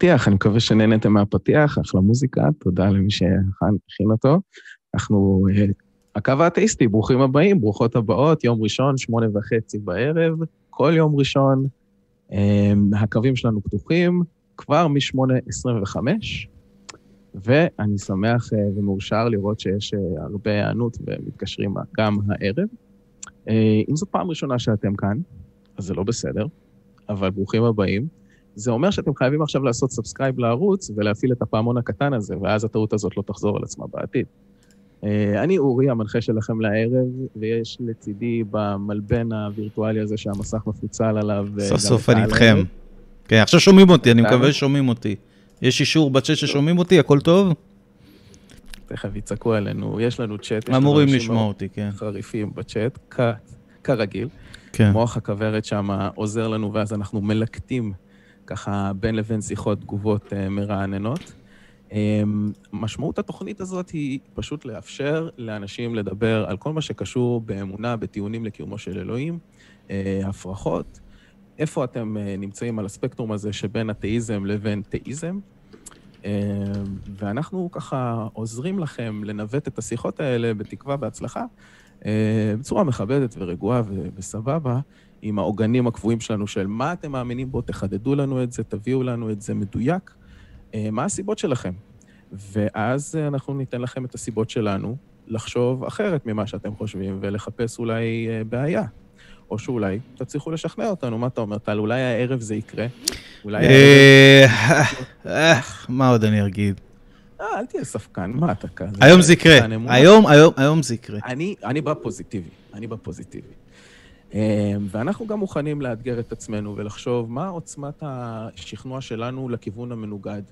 הפתיח, אני מקווה שנהנתם מהפתיח, אחלה מוזיקה, תודה למי שהכין אותו. אנחנו, אה, הקו האתאיסטי, ברוכים הבאים, ברוכות הבאות, יום ראשון, שמונה וחצי בערב, כל יום ראשון. אה, הקווים שלנו פתוחים כבר מ-8.25, ואני שמח אה, ומאושר לראות שיש הרבה היענות ומתקשרים גם הערב. אם זו פעם ראשונה שאתם כאן, אז זה לא בסדר, אבל ברוכים הבאים. זה אומר שאתם חייבים עכשיו לעשות subscribe לערוץ ולהפעיל את הפעמון הקטן הזה, ואז הטעות הזאת לא תחזור על עצמה בעתיד. אה, אני אורי, המנחה שלכם לערב, ויש לצידי במלבן הווירטואלי הזה שהמסך מפוצל עליו. אה, סוף סוף אני איתכם. כן, עכשיו שומעים אותי, אני מקווה ששומעים אותי. יש אישור בצ'אט ששומעים אותי, הכל טוב? תכף יצעקו עלינו, יש לנו צ'אט. אמורים לשמוע אותי, כן. חריפים בצ'אט, כרגיל. כן. מוח הכוורת שם עוזר לנו, ואז אנחנו מלקטים ככה בין לבין שיחות תגובות uh, מרעננות. Um, משמעות התוכנית הזאת היא פשוט לאפשר לאנשים לדבר על כל מה שקשור באמונה, בטיעונים לקיומו של אלוהים, uh, הפרחות, איפה אתם uh, נמצאים על הספקטרום הזה שבין אתאיזם לבין תאיזם. Uh, ואנחנו ככה עוזרים לכם לנווט את השיחות האלה בתקווה בהצלחה, בצורה מכבדת ורגועה וסבבה. עם העוגנים הקבועים שלנו של מה אתם מאמינים בו, תחדדו לנו את זה, תביאו לנו את זה מדויק, אה, מה הסיבות שלכם. ואז אה, אנחנו ניתן לכם את הסיבות שלנו לחשוב אחרת ממה שאתם חושבים ולחפש אולי אה, בעיה. או שאולי תצליחו לשכנע אותנו, מה אתה אומר, טל? אולי הערב זה יקרה? אולי הערב... מה עוד אני אגיד? אל תהיה ספקן, מה אתה כאן? היום זה יקרה. היום, היום, היום זה יקרה. אני בא פוזיטיבי, אני בא פוזיטיבי. אמ, ואנחנו גם מוכנים לאתגר את עצמנו ולחשוב מה עוצמת השכנוע שלנו לכיוון המנוגד.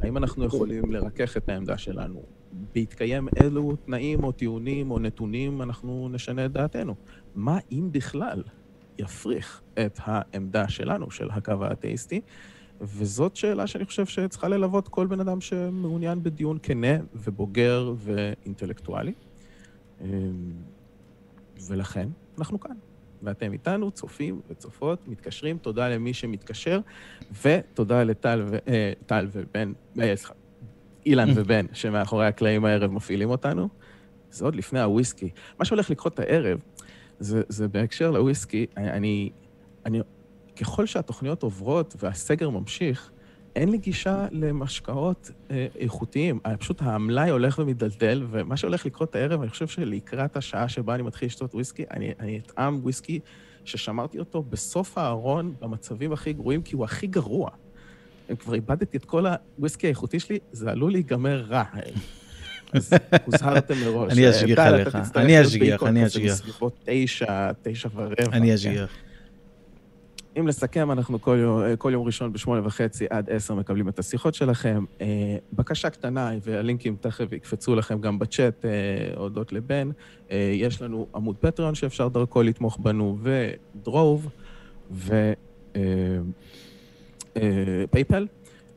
האם אנחנו יכולים לרכך את העמדה שלנו? בהתקיים אילו תנאים או טיעונים או נתונים אנחנו נשנה את דעתנו? מה אם בכלל יפריך את העמדה שלנו, של הקו האתאיסטי? וזאת שאלה שאני חושב שצריכה ללוות כל בן אדם שמעוניין בדיון כנה ובוגר ואינטלקטואלי. אמ, ולכן אנחנו כאן. ואתם איתנו, צופים וצופות, מתקשרים. תודה למי שמתקשר, ותודה לטל ו... אה, טל ובן, אה, סליחה, אילן ובן, שמאחורי הקלעים הערב מפעילים אותנו. זה עוד לפני הוויסקי. מה שהולך לקרות הערב, זה, זה בהקשר לוויסקי, אני, אני, ככל שהתוכניות עוברות והסגר ממשיך, אין לי גישה למשקאות אה, איכותיים. אה, פשוט המלאי הולך ומדלדל, ומה שהולך לקרות הערב, אני חושב שלקראת השעה שבה אני מתחיל לשתות וויסקי, אני, אני אטעם וויסקי ששמרתי אותו בסוף הארון, במצבים הכי גרועים, כי הוא הכי גרוע. אם כבר איבדתי את כל הוויסקי האיכותי שלי, זה עלול להיגמר רע. אז הוזהרתם מראש. אני אשגיח עליך, אני אשגיח, אני אשגיח. בסביבות תשע, תשע ורבע. אני אשגיח. אם לסכם, אנחנו כל יום, כל יום ראשון בשמונה וחצי עד עשר מקבלים את השיחות שלכם. אה, בקשה קטנה, והלינקים תכף יקפצו לכם גם בצ'אט, אה, הודות לבן. אה, יש לנו עמוד פטריון שאפשר דרכו לתמוך בנו, ודרוב, ופייפל,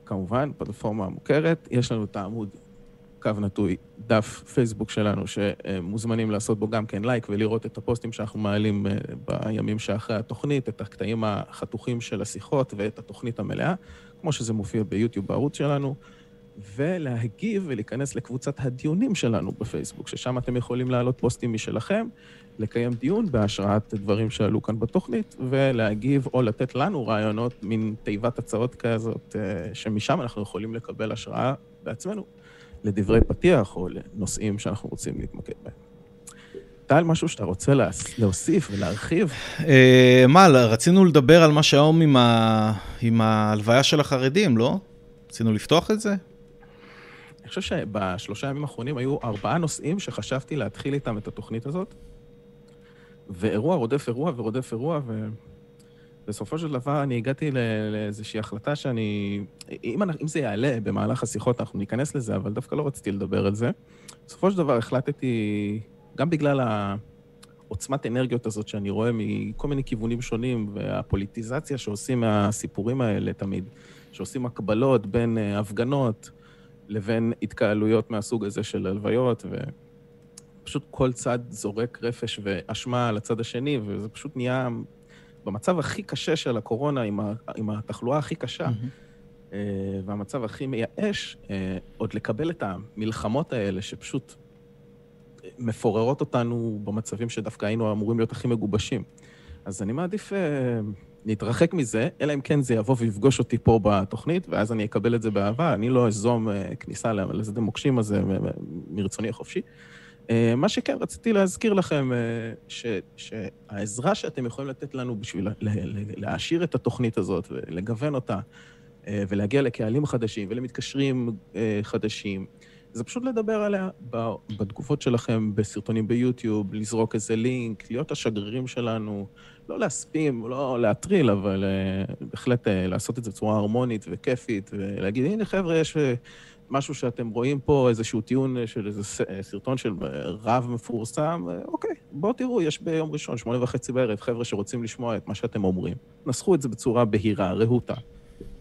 כמובן, פלטפורמה מוכרת. יש לנו את העמוד קו נטוי, דף פייסבוק שלנו, שמוזמנים לעשות בו גם כן לייק ולראות את הפוסטים שאנחנו מעלים אה, בימים שאחרי התוכנית, את הקטעים החתוכים של השיחות ואת התוכנית המלאה, כמו שזה מופיע ביוטיוב בערוץ שלנו, ולהגיב ולהיכנס לקבוצת הדיונים שלנו בפייסבוק, ששם אתם יכולים להעלות פוסטים משלכם, לקיים דיון בהשראת דברים שעלו כאן בתוכנית, ולהגיב או לתת לנו רעיונות, מין תיבת הצעות כזאת, אה, שמשם אנחנו יכולים לקבל השראה בעצמנו. לדברי פתיח או לנושאים שאנחנו רוצים להתמקד בהם. טל, משהו שאתה רוצה להוסיף ולהרחיב? אה, מה, רצינו לדבר על מה שהיום עם, ההלוויה של החרדים, לא? רצינו לפתוח את זה? אני חושב שבשלושה ימים האחרונים היו ארבעה נושאים שחשבתי להתחיל איתם את התוכנית הזאת, ואירוע רודף אירוע ורודף אירוע, ו... בסופו של דבר אני הגעתי לאיזושהי החלטה שאני... אם, אם זה יעלה במהלך השיחות, אנחנו ניכנס לזה, אבל דווקא לא רציתי לדבר על זה. בסופו של דבר החלטתי, גם בגלל העוצמת אנרגיות הזאת שאני רואה מכל מיני כיוונים שונים, והפוליטיזציה שעושים מהסיפורים האלה תמיד, שעושים הקבלות בין אה, הפגנות לבין התקהלויות מהסוג הזה של הלוויות, ופשוט כל צד זורק רפש ואשמה על הצד השני, וזה פשוט נהיה במצב הכי קשה של הקורונה, עם, ה, עם התחלואה הכי קשה, mm-hmm. והמצב הכי מייאש, עוד לקבל את המלחמות האלה שפשוט מפוררות אותנו במצבים שדווקא היינו אמורים להיות הכי מגובשים. אז אני מעדיף להתרחק מזה, אלא אם כן זה יבוא ויפגוש אותי פה בתוכנית, ואז אני אקבל את זה באהבה, אני לא אזום כניסה לזה מוקשים הזה מרצוני החופשי. מה שכן, רציתי להזכיר לכם ש, שהעזרה שאתם יכולים לתת לנו בשביל להעשיר את התוכנית הזאת ולגוון אותה, ולהגיע לקהלים חדשים ולמתקשרים חדשים, זה פשוט לדבר עליה בתגובות שלכם, בסרטונים ביוטיוב, לזרוק איזה לינק, להיות השגרירים שלנו, לא להספים, לא להטריל, אבל בהחלט לעשות את זה בצורה הרמונית וכיפית, ולהגיד, הנה חבר'ה, יש משהו שאתם רואים פה, איזשהו טיעון של איזה סרטון של רב מפורסם, אוקיי, בואו תראו, יש ביום ראשון, שמונה וחצי בערב, חבר'ה שרוצים לשמוע את מה שאתם אומרים. נסחו את זה בצורה בהירה, רהוטה,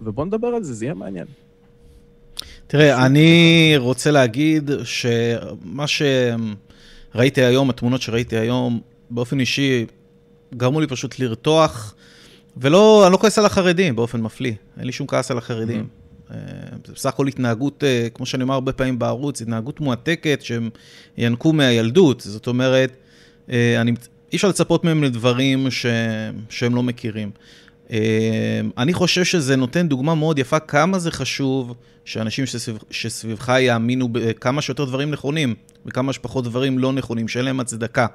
ובואו נדבר על זה, זה יהיה מעניין. תראה, אני רוצה להגיד שמה שראיתי היום, התמונות שראיתי היום, באופן אישי, גרמו לי פשוט לרתוח, ולא, אני לא כועס על החרדים באופן מפליא, אין לי שום כעס על החרדים. זה בסך הכל התנהגות, כמו שאני אומר הרבה פעמים בערוץ, התנהגות מועתקת שהם ינקו מהילדות. זאת אומרת, אני, אי אפשר לצפות מהם לדברים ש, שהם לא מכירים. אני חושב שזה נותן דוגמה מאוד יפה כמה זה חשוב שאנשים שסביב, שסביבך יאמינו בכמה שיותר דברים נכונים וכמה שפחות דברים לא נכונים, שאין להם הצדקה.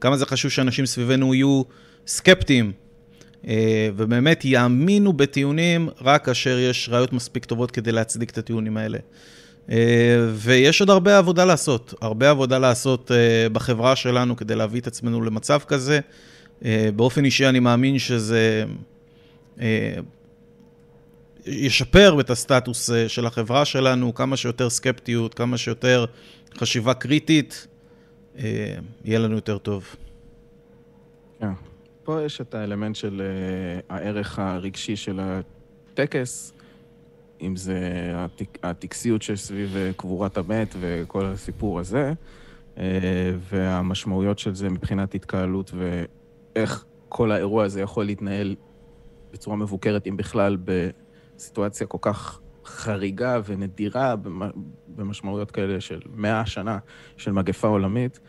כמה זה חשוב שאנשים סביבנו יהיו סקפטיים ובאמת יאמינו בטיעונים רק כאשר יש ראיות מספיק טובות כדי להצדיק את הטיעונים האלה. ויש עוד הרבה עבודה לעשות, הרבה עבודה לעשות בחברה שלנו כדי להביא את עצמנו למצב כזה. באופן אישי אני מאמין שזה ישפר את הסטטוס של החברה שלנו, כמה שיותר סקפטיות, כמה שיותר חשיבה קריטית, יהיה לנו יותר טוב. כן. פה יש את האלמנט של הערך הרגשי של הטקס, אם זה הטקסיות שסביב קבורת המת וכל הסיפור הזה, והמשמעויות של זה מבחינת התקהלות ואיך כל האירוע הזה יכול להתנהל בצורה מבוקרת, אם בכלל, בסיטואציה כל כך חריגה ונדירה במשמעויות כאלה של מאה שנה של מגפה עולמית.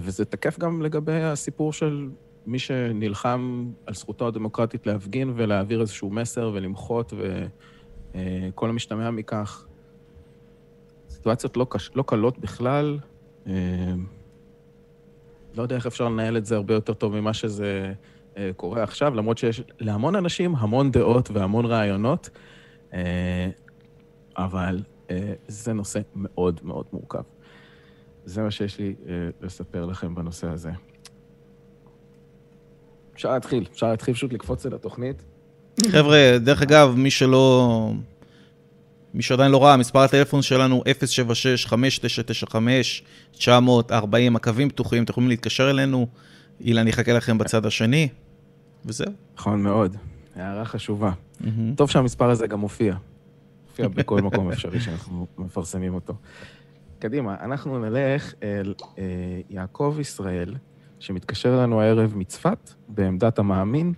וזה תקף גם לגבי הסיפור של מי שנלחם על זכותו הדמוקרטית להפגין ולהעביר איזשהו מסר ולמחות וכל המשתמע מכך. סיטואציות לא, קש... לא קלות בכלל. לא יודע איך אפשר לנהל את זה הרבה יותר טוב ממה שזה קורה עכשיו, למרות שיש להמון אנשים המון דעות והמון רעיונות, אבל זה נושא מאוד מאוד מורכב. זה מה שיש לי לספר לכם בנושא הזה. אפשר להתחיל, אפשר להתחיל פשוט לקפוץ את התוכנית. חבר'ה, דרך אגב, מי שלא... מי שעדיין לא ראה, מספר הטלפון שלנו 076-5995-940, הקווים פתוחים, אתם יכולים להתקשר אלינו, אילן יחכה לכם בצד השני, וזהו. נכון מאוד, הערה חשובה. טוב שהמספר הזה גם מופיע. מופיע בכל מקום אפשרי שאנחנו מפרסמים אותו. קדימה, אנחנו נלך אל יעקב ישראל, שמתקשר אלינו הערב מצפת, בעמדת המאמין,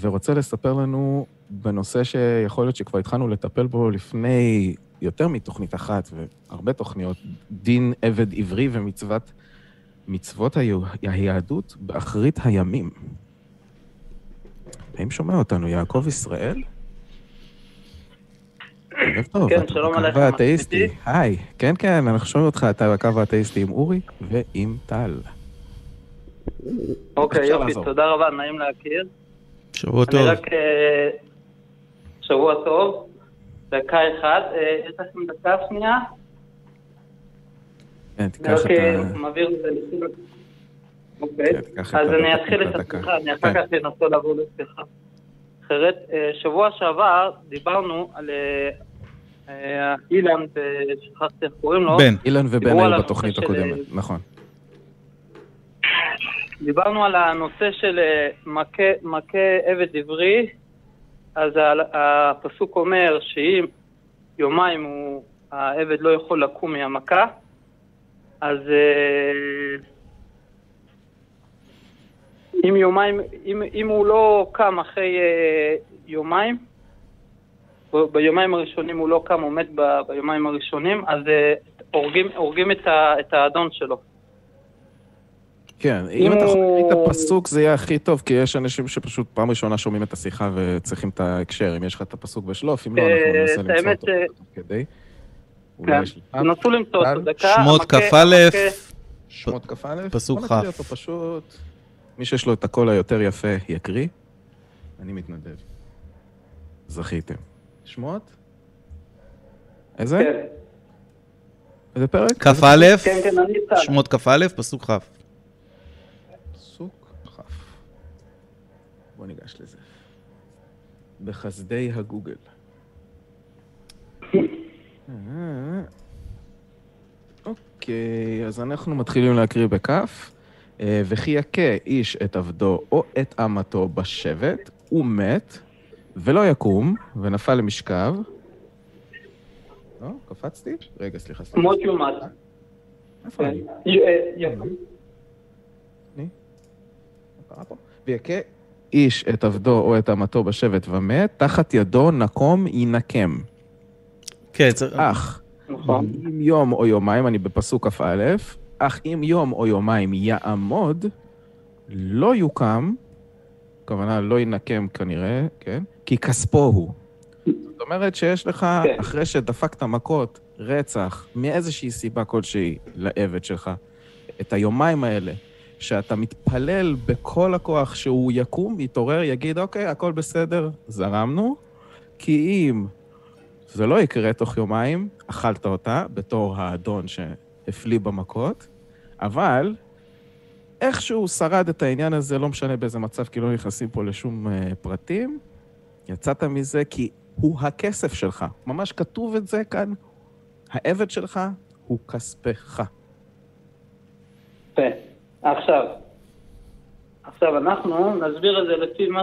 ורוצה לספר לנו בנושא שיכול להיות שכבר התחלנו לטפל בו לפני יותר מתוכנית אחת והרבה תוכניות, דין עבד עברי ומצוות מצוות היהדות באחרית הימים. האם שומע אותנו יעקב ישראל? ערב טוב, כן, שלום עליך, האתאיסטי. היי, כן, כן, אנחנו שומעים אותך, אתה בקו האתאיסטי עם אורי ועם טל. אוקיי, יופי, תודה רבה, נעים להכיר. שבוע טוב. אני רק... שבוע טוב. דקה אחת. יש לכם דקה שנייה? כן, תיקח את ה... אוקיי, אז אני אתחיל את השיחה, אני אחר כך אנסה לעבור לשיחה. אחרת, שבוע שעבר דיברנו על אילן, שכחתי איך קוראים לו. בן. אילן ובן היו בתוכנית הקודמת, נכון. דיברנו על הנושא של מכה עבד עברי, אז הפסוק אומר שאם יומיים הוא, העבד לא יכול לקום מהמכה, אז אם יומיים, אם, אם הוא לא קם אחרי יומיים, ב- ביומיים הראשונים הוא לא קם, הוא מת ב- ביומיים הראשונים, אז אה, הורגים, הורגים את, ה, את האדון שלו. כן, אם אם אתה יכול להגיד את הפסוק זה יהיה הכי טוב, כי יש אנשים שפשוט פעם ראשונה שומעים את השיחה וצריכים את ההקשר, אם יש לך את הפסוק בשלוף, אם לא, אנחנו אה, ננסה את למצוא האמת אותו ש- כדי. כן. תנסו למצוא אותו, דקה. שמות כ"א, שמות כ"א, פסוק בוא נקריא כ'. אותו פשוט. מי שיש לו את הקול היותר יפה יקריא. אני מתנדב. זכיתם. שמות? איזה? כן, איזה פרק? כ"א, כן, כן, אני איתך. שמות כ"א, פסוק כ'. פסוק כ'. בוא ניגש לזה. בחסדי הגוגל. אה, אוקיי, אז אנחנו מתחילים להקריא בכף. אה, וכי יכה איש את עבדו או את אמתו בשבט, הוא מת, ולא יקום, ונפל למשכב. לא, קפצתי? רגע, סליחה, סליחה. מות יומת. איפה כן. אני? אה, יקום. מה קרה פה? ויכה איש את עבדו או את אמתו בשבט ומת, תחת ידו נקום ינקם. כן, צריך... אך נכון. אם יום או יומיים, אני בפסוק כ"א, אך אם יום או יומיים יעמוד, לא יוקם, הכוונה לא ינקם כנראה, כן? כי כספו הוא. זאת אומרת שיש לך, כן. אחרי שדפקת מכות, רצח, מאיזושהי סיבה כלשהי לעבד שלך, את היומיים האלה, שאתה מתפלל בכל הכוח שהוא יקום, יתעורר, יגיד, אוקיי, הכל בסדר, זרמנו, כי אם זה לא יקרה תוך יומיים, אכלת אותה בתור האדון שהפליא במכות, אבל איכשהו שרד את העניין הזה, לא משנה באיזה מצב, כי לא נכנסים פה לשום uh, פרטים, יצאת מזה כי הוא הכסף שלך. ממש כתוב את זה כאן, העבד שלך הוא כספך. יפה. עכשיו, עכשיו אנחנו נסביר את זה לפי מה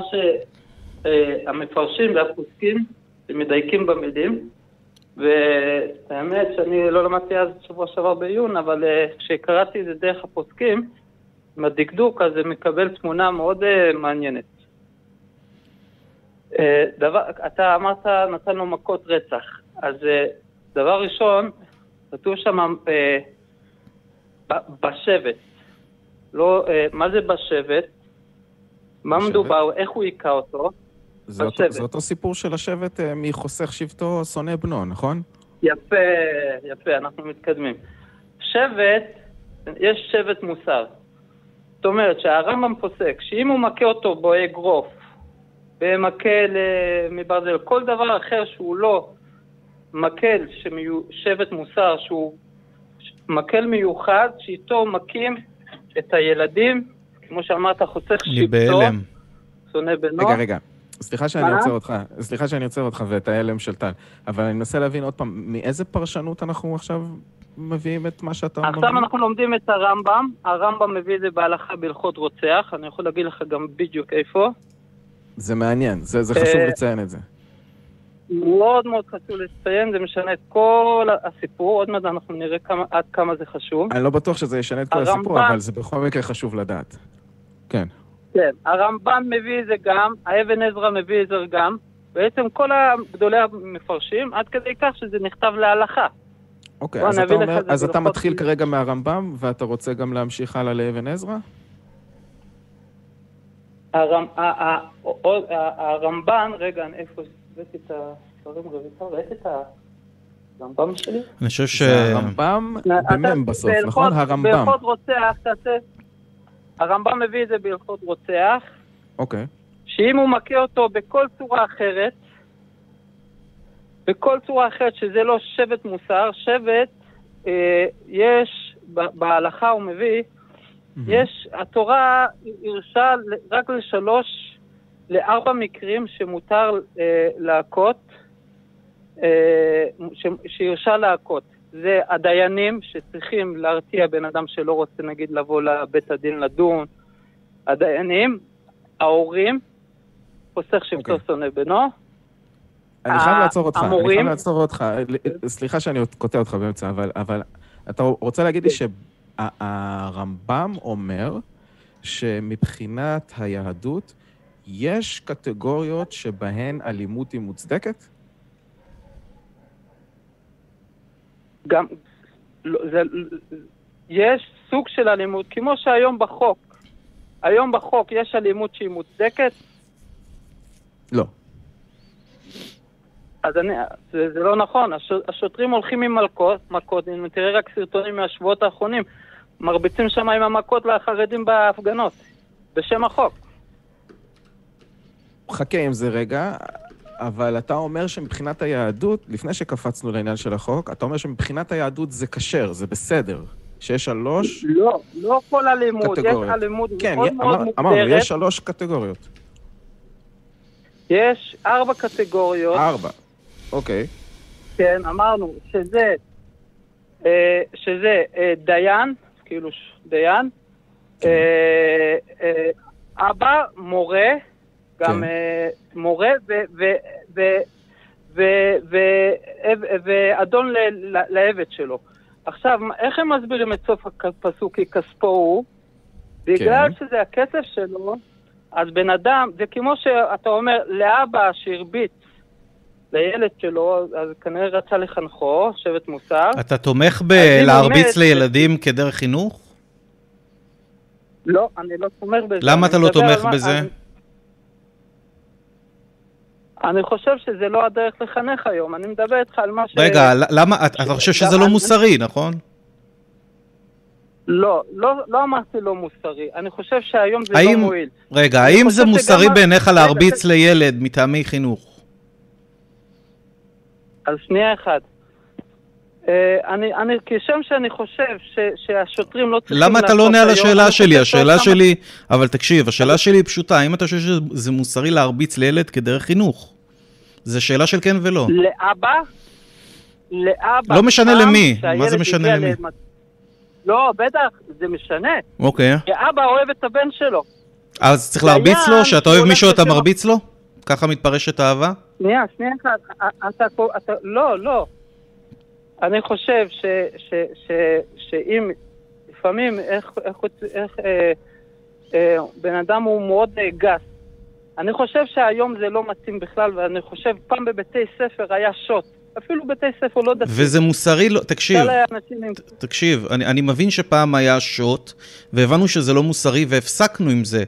שהמפרשים והפוסקים מדייקים במילים, והאמת שאני לא למדתי אז שבוע שעבר בעיון, אבל אה, כשקראתי את זה דרך הפוסקים, עם הדקדוק, אז זה מקבל תמונה מאוד אה, מעניינת. אה, דבר, אתה אמרת, נתן לו מכות רצח, אז דבר ראשון, כתוב שם בשבט. לא, מה זה בשבט? מה? מדובר? איך הוא היכה אותו? זה אותו. זה אותו סיפור של השבט אה, מחוסך שבטו שונא בנו, נכון? יפה, יפה, אנחנו מתקדמים. שבט, יש שבט מוסר. זאת אומרת שהרמב"ם פוסק שאם הוא מכה אותו באגרוף, במקל מברזל, כל דבר אחר שהוא לא מקל שמיו, שבט מוסר, שהוא מקל מיוחד, שאיתו מכים את הילדים, כמו שאמרת, חוסך שבטו. שונא בנו. רגע, רגע. סליחה שאני? עוצר אותך, סליחה שאני עוצר אותך ואת ההלם של טל, אבל אני מנסה להבין עוד פעם, מאיזה פרשנות אנחנו עכשיו מביאים את מה שאתה אומר? עכשיו אנחנו לומדים את הרמב"ם, הרמב"ם מביא את זה בהלכה בהלכות רוצח, אני יכול להגיד לך גם בדיוק איפה. זה מעניין, זה, זה חשוב אה, לציין את זה. מאוד מאוד חשוב לציין, זה משנה את כל הסיפור, עוד מעט אנחנו נראה כמה, עד כמה זה חשוב. אני לא בטוח שזה ישנה את כל הסיפור, הרמב"ם- אבל זה בכל מקרה חשוב לדעת. כן. כן, הרמב"ם מביא את זה גם, האבן עזרא מביא את זה גם, בעצם כל גדולי המפרשים, עד כדי כך שזה נכתב להלכה. אוקיי, אז אתה אומר, אז אתה מתחיל זמנים. כרגע מהרמב"ם, ואתה רוצה גם להמשיך הלאה לאבן עזרא? הרמ, הרמב"ן, רגע, איפה הבאתי את הספרים רויטל, ראית את הרמב"ם שלי? אני חושב ש... זה הרמב"ם במ"ם אתה- בסוף, נכון? הרמב"ם. בהלכות רוצח, תעשה... הרמב"ם מביא את זה בהלכות רוצח, אוקיי. שאם הוא מכה אותו בכל צורה אחרת, בכל צורה אחרת שזה לא שבט מוסר, שבט, אה, יש, בהלכה הוא מביא, יש, התורה הרשה רק לשלוש, לארבע מקרים שמותר אה, להכות, אה, שהרשה להכות. זה הדיינים שצריכים להרתיע בן אדם שלא רוצה נגיד לבוא לבית הדין לדון, הדיינים, ההורים, חוסך שבטו אוקיי. שונא בנו, אני חייב לעצור אותך, אני המורים- חייב לעצור אותך. סליחה שאני קוטע אותך באמצע, אבל, אבל אתה רוצה להגיד לי שהרמב"ם אומר שמבחינת היהדות יש קטגוריות שבהן אלימות היא מוצדקת? גם, לא, זה, יש סוג של אלימות, כמו שהיום בחוק, היום בחוק יש אלימות שהיא מוצדקת, לא. אז אני, זה, זה לא נכון, הש, השוטרים הולכים עם מלכות, מכות, אם תראה רק סרטונים מהשבועות האחרונים, מרביצים שם עם המכות לחרדים בהפגנות, בשם החוק. חכה עם זה רגע, אבל אתה אומר שמבחינת היהדות, לפני שקפצנו לעניין של החוק, אתה אומר שמבחינת היהדות זה כשר, זה בסדר. שיש שלוש... לא, לא כל אלימות, קטגוריות. יש אלימות כן, מאוד אמר- מאוד מוגדרת. אמרנו, יש שלוש קטגוריות. יש ארבע קטגוריות, ארבע. אוקיי. כן, אמרנו, שזה, אה, שזה אה, דיין, כאילו דיין, כן. אה, אבא, מורה, גם מורה, ואדון לעבד שלו. עכשיו, איך הם מסבירים את סוף הפסוק כי כספו הוא? בגלל כן. שזה הכסף שלו, אז בן אדם, זה כמו שאתה אומר, לאבא שהרביץ לילד שלו, אז כנראה רצה לחנכו, שבט מוסר. אתה תומך בלהרביץ לילדים כדרך חינוך? לא, אני לא תומך בזה. למה אתה לא תומך בזה? אני- אני חושב שזה לא הדרך לחנך היום, אני מדבר איתך על מה ש... רגע, למה, אתה חושב שזה לא אני- מוסרי, נכון? לא, לא, לא אמרתי לא מוסרי, אני חושב שהיום זה האם- לא מועיל. רגע, האם זה מוסרי בעיניך להרביץ רגע. לילד מטעמי חינוך? אז שנייה אחת. אה, אני, אני, כשם שאני חושב ש, שהשוטרים לא צריכים למה אתה לא עונה על השאלה שלי? השאלה שלי, אבל תקשיב, השאלה שלי היא פשוטה, האם אתה חושב שזה מוסרי להרביץ לילד כדרך חינוך? זו שאלה של כן ולא. לאבא, לאבא. לא משנה למי, מה זה משנה למי? למצ- לא, בטח, זה משנה. אוקיי. כי אבא אוהב את הבן שלו. אז צריך להרביץ לו? שאתה אוהב מישהו אתה מרביץ לו? ככה מתפרשת אהבה? שנייה, שנייה אחת. אתה, לא, לא. אני חושב ש, ש, ש, שאם, לפעמים, איך, איך, איך אה, אה, בן אדם הוא מאוד אה, גס. אני חושב שהיום זה לא מתאים בכלל, ואני חושב, פעם בבתי ספר היה שוט. אפילו בתי ספר לא דתיים. וזה מוסרי, לא, תקשיב, עם... תקשיב, אני, אני מבין שפעם היה שוט, והבנו שזה לא מוסרי, והפסקנו עם זה.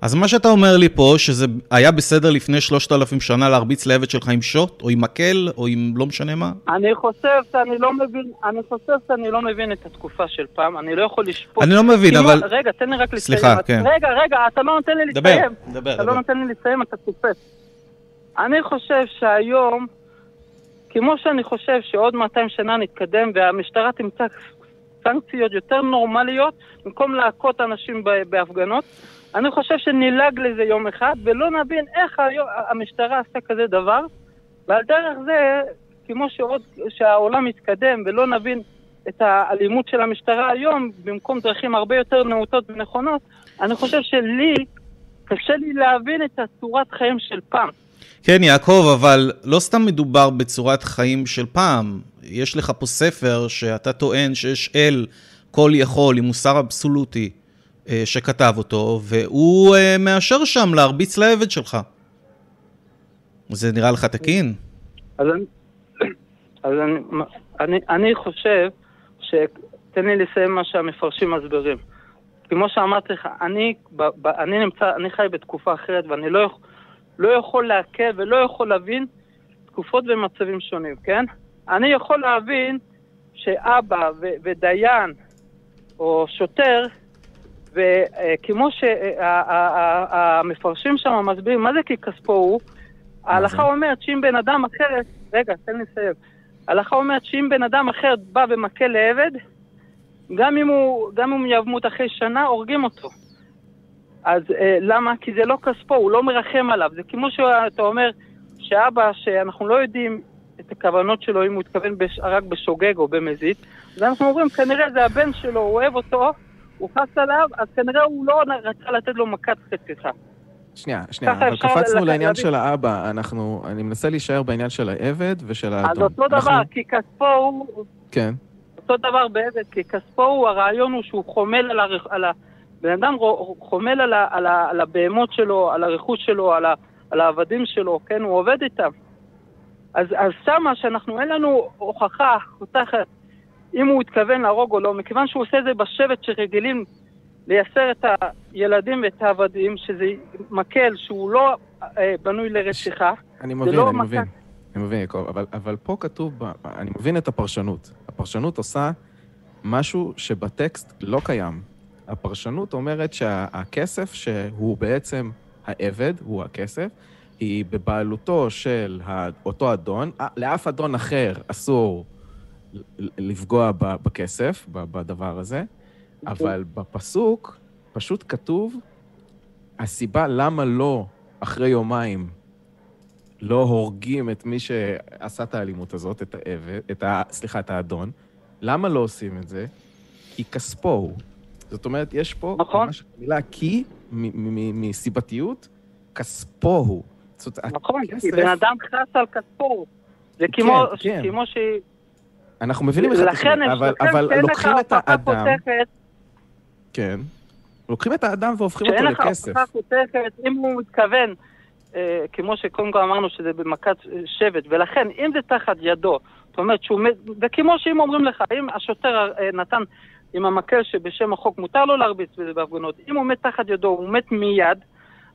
אז מה שאתה אומר לי פה, שזה היה בסדר לפני שלושת אלפים שנה להרביץ לעבד שלך עם שוט, או עם מקל, או עם לא משנה מה? אני חושב שאני לא מבין, אני חושב שאני לא מבין את התקופה של פעם, אני לא יכול לשפוט. אני לא מבין, כמו- אבל... רגע, תן לי רק לסיים. סליחה, כן. רגע, רגע, אתה לא נותן לי דבר, לסיים. דבר, אתה דבר. לא נותן לי לסיים, אתה תופס. אני חושב שהיום, כמו שאני חושב שעוד 200 שנה נתקדם והמשטרה תמצא סנקציות יותר נורמליות, במקום להכות אנשים בהפגנות, אני חושב שנלעג לזה יום אחד, ולא נבין איך היום, המשטרה עשתה כזה דבר, ועל דרך זה, כמו שעוד, שהעולם מתקדם ולא נבין את האלימות של המשטרה היום, במקום דרכים הרבה יותר נאותות ונכונות, אני חושב שלי, קשה לי להבין את הצורת חיים של פעם. כן, יעקב, אבל לא סתם מדובר בצורת חיים של פעם. יש לך פה ספר שאתה טוען שיש אל כל יכול עם מוסר אבסולוטי אה, שכתב אותו, והוא אה, מאשר שם להרביץ לעבד שלך. זה נראה לך תקין? אז אני, אני, אני, חושב ש... תן לי לסיים מה שהמפרשים מסבירים. כמו שאמרתי לך, אני, אני נמצא, אני חי בתקופה אחרת ואני לא, יכ- לא יכול לעכב ולא יכול להבין תקופות ומצבים שונים, כן? אני יכול להבין שאבא ו, ודיין או שוטר, וכמו שהמפרשים שם מסבירים, מה זה כי כספו הוא? ההלכה אומרת שאם בן אדם אחר, רגע, תן לי לסיים. ההלכה אומרת שאם בן אדם אחר בא ומכה לעבד, גם אם הוא, גם אם ימות אחרי שנה, הורגים אותו. אז אה, למה? כי זה לא כספו, הוא לא מרחם עליו. זה כמו שאתה אומר שאבא, שאנחנו לא יודעים את הכוונות שלו, אם הוא התכוון בש, רק בשוגג או במזיד, אז אנחנו אומרים, כנראה זה הבן שלו, הוא אוהב אותו, הוא חס עליו, אז כנראה הוא לא רצה לתת לו מכת חצחה. שנייה, שנייה, אבל קפצנו לעניין להבין. של האבא, אנחנו, אני מנסה להישאר בעניין של העבד ושל האדון. אז אותו דבר, אנחנו- כי כספו הוא, כן, אותו דבר בעבד, כי כספו הוא, הרעיון הוא שהוא חומל על, הרכ... על ה... בן אדם חומל על, ה... על, ה... על הבהמות שלו, על הרכוש שלו, על, ה... על העבדים שלו, כן? הוא עובד איתם. אז, אז שמה שאנחנו, אין לנו הוכחה חותכת אם הוא התכוון להרוג או לא, מכיוון שהוא עושה את זה בשבט שרגילים לייסר את הילדים ואת העבדים, שזה מקל שהוא לא אה, בנוי לרציחה. אני מבין, לא אני מכה. מבין. אני מבין, יעקב, אבל, אבל פה כתוב, אני מבין את הפרשנות. הפרשנות עושה משהו שבטקסט לא קיים. הפרשנות אומרת שהכסף שהוא בעצם העבד, הוא הכסף, היא בבעלותו של אותו אדון, אה, לאף אדון אחר אסור לפגוע בכסף, בדבר הזה, אבל בפסוק פשוט כתוב, הסיבה למה לא אחרי יומיים לא הורגים את מי שעשה את האלימות הזאת, את העבד, את ה... סליחה, את האדון, למה לא עושים את זה? כי כספו הוא. זאת אומרת, יש פה נכון. ממש מילה כי, מסיבתיות, כספו הוא. זאת נכון, כי בן אדם חס על כספו. זה כמו, כן. כמו ש... אנחנו מבינים איך אתה לכן אומר, אבל, אבל שאין לך לוקחים את האדם, חותכת, כן, לוקחים את האדם והופכים שאין אותו לך לכסף. הוכחה חותכת, אם הוא מתכוון, אה, כמו שקודם כל אמרנו שזה במכת שבט, ולכן אם זה תחת ידו, זאת אומרת שהוא וכמו שאם אומרים לך, אם השוטר אה, נתן עם המקל שבשם החוק מותר לו להרביץ בזה בהפגנות, אם הוא מת תחת ידו, הוא מת מיד,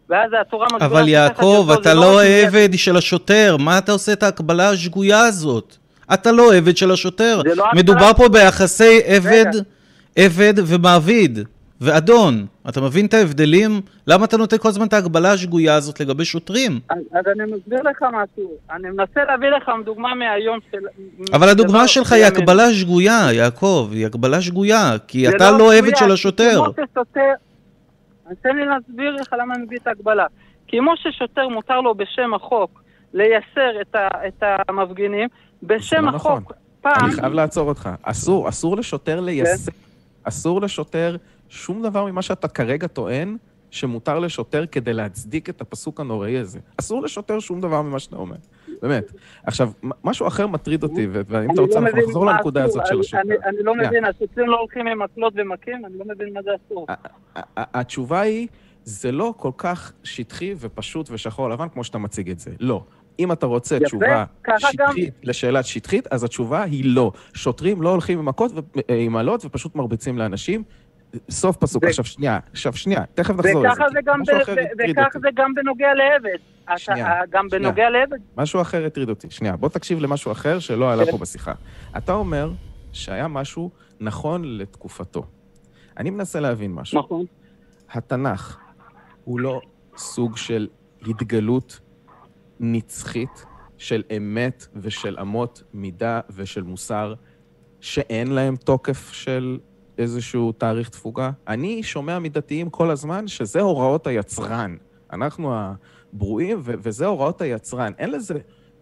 ואז התורה מסבירה אבל יעקב, אתה לא מיד. עבד של השוטר, מה אתה עושה את ההקבלה השגויה הזאת? אתה לא עבד של השוטר. לא מדובר פה ביחסי עבד. עבד ומעביד, ואדון. אתה מבין את ההבדלים? למה אתה נותן כל הזמן את ההקבלה השגויה הזאת לגבי שוטרים? אז, אז אני מסביר לך משהו, אני מנסה להביא לך דוגמה מהיום של... אבל הדוגמה שלך היא. הקבלה שגויה, יעקב, היא הקבלה שגויה, כי אתה לא עבד מדויק, של השוטר. כמו ששוטר... אז תן לי להסביר לך למה אני מביא את ההגבלה. כמו ששוטר מותר לו בשם החוק לייסר את, ה, את המפגינים, בשם לא נכון. החוק פעם... אני חייב לעצור אותך. אסור, אסור לשוטר ליישם, אסור לשוטר שום דבר ממה שאתה כרגע טוען שמותר לשוטר כדי להצדיק את הפסוק הנוראי הזה. אסור לשוטר שום דבר ממה שאתה אומר. באמת. עכשיו, משהו אחר מטריד אותי, ואם אתה רוצה, לא אנחנו נחזור לנקודה. הזאת של השוטר. אני, לא. מבין, השוטרים לא הולכים עם מקלות ומכים? אני לא מבין מה זה אסור. התשובה היא, זה לא כל כך שטחי ופשוט ושחור לבן כמו שאתה מציג את זה. לא. אם אתה רוצה יפה, תשובה ככה גם- שטחית לשאלה שטחית, אז התשובה היא לא. שוטרים לא הולכים עם מכות ועם אלות ופשוט מרביצים לאנשים. סוף פסוק. עכשיו שנייה, עכשיו שנייה, תכף נחזור לזה. גם וכך. זה גם בנוגע לעבד. שנייה, גם שנייה. בנוגע לעבד. משהו אחר הטריד אותי. שנייה, בוא תקשיב למשהו אחר שלא עלה כן. פה בשיחה. אתה אומר שהיה משהו נכון לתקופתו. אני מנסה להבין משהו. נכון. התנ"ך הוא לא סוג של התגלות נצחית של אמת ושל אמות מידה ושל מוסר שאין להם תוקף של איזשהו תאריך תפוגה? אני שומע מדתיים כל הזמן שזה הוראות היצרן. אנחנו הברואים, ו- וזה הוראות היצרן. אין לזה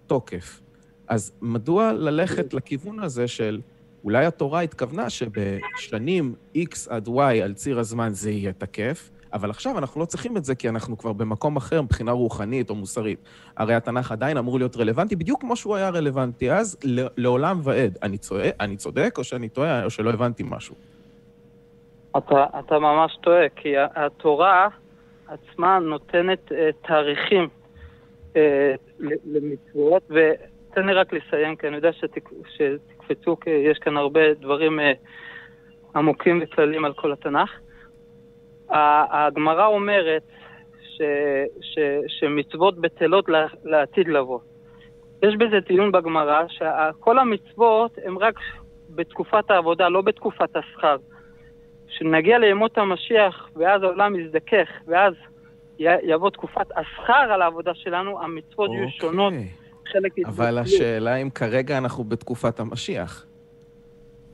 תוקף. אז מדוע ללכת לכיוון הזה של אולי התורה התכוונה שבשנים X עד Y על ציר הזמן זה יהיה תקף, אבל עכשיו אנחנו לא צריכים את זה כי אנחנו כבר במקום אחר מבחינה רוחנית או מוסרית. הרי התנ"ך עדיין אמור להיות רלוונטי בדיוק כמו שהוא היה רלוונטי אז, לעולם ועד. אני, צועק, אני צודק או שאני טועה או שלא הבנתי משהו? אתה, אתה ממש טועה, כי התורה עצמה נותנת uh, תאריכים uh, למצוות, ותן לי רק לסיים, כי אני יודע שתק, שתקפצו, כי יש כאן הרבה דברים uh, עמוקים וכלליים על כל התנ"ך. הגמרא אומרת ש, ש, שמצוות בטלות לעתיד לבוא. יש בזה דיון בגמרא, שכל המצוות הן רק בתקופת העבודה, לא בתקופת השכר. כשנגיע לימות המשיח, ואז העולם יזדכך, ואז יבוא תקופת השכר על העבודה שלנו, המצוות יהיו שונות, אוקיי. חלק אבל. השאלה אם כרגע אנחנו בתקופת המשיח.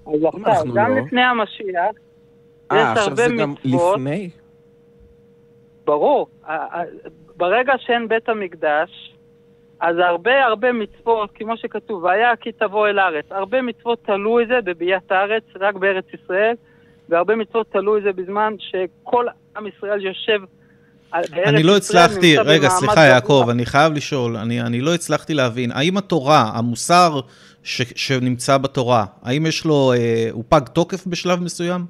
אז עכשיו, גם לא- לפני המשיח, אה, יש עכשיו הרבה זה גם מצוות. לפני? ברור, ברגע שאין בית המקדש, אז הרבה הרבה מצוות, כמו שכתוב, והיה כי תבוא אל הארץ, הרבה מצוות תלו את זה בביאת הארץ, רק בארץ ישראל, והרבה מצוות תלו את זה בזמן שכל עם ישראל יושב אני לא הצלחתי, רגע, סליחה. יעקב, אני חייב לשאול, אני, אני לא הצלחתי להבין, האם התורה, המוסר ש, שנמצא בתורה, האם יש לו, אה, הוא פג תוקף בשלב מסוים?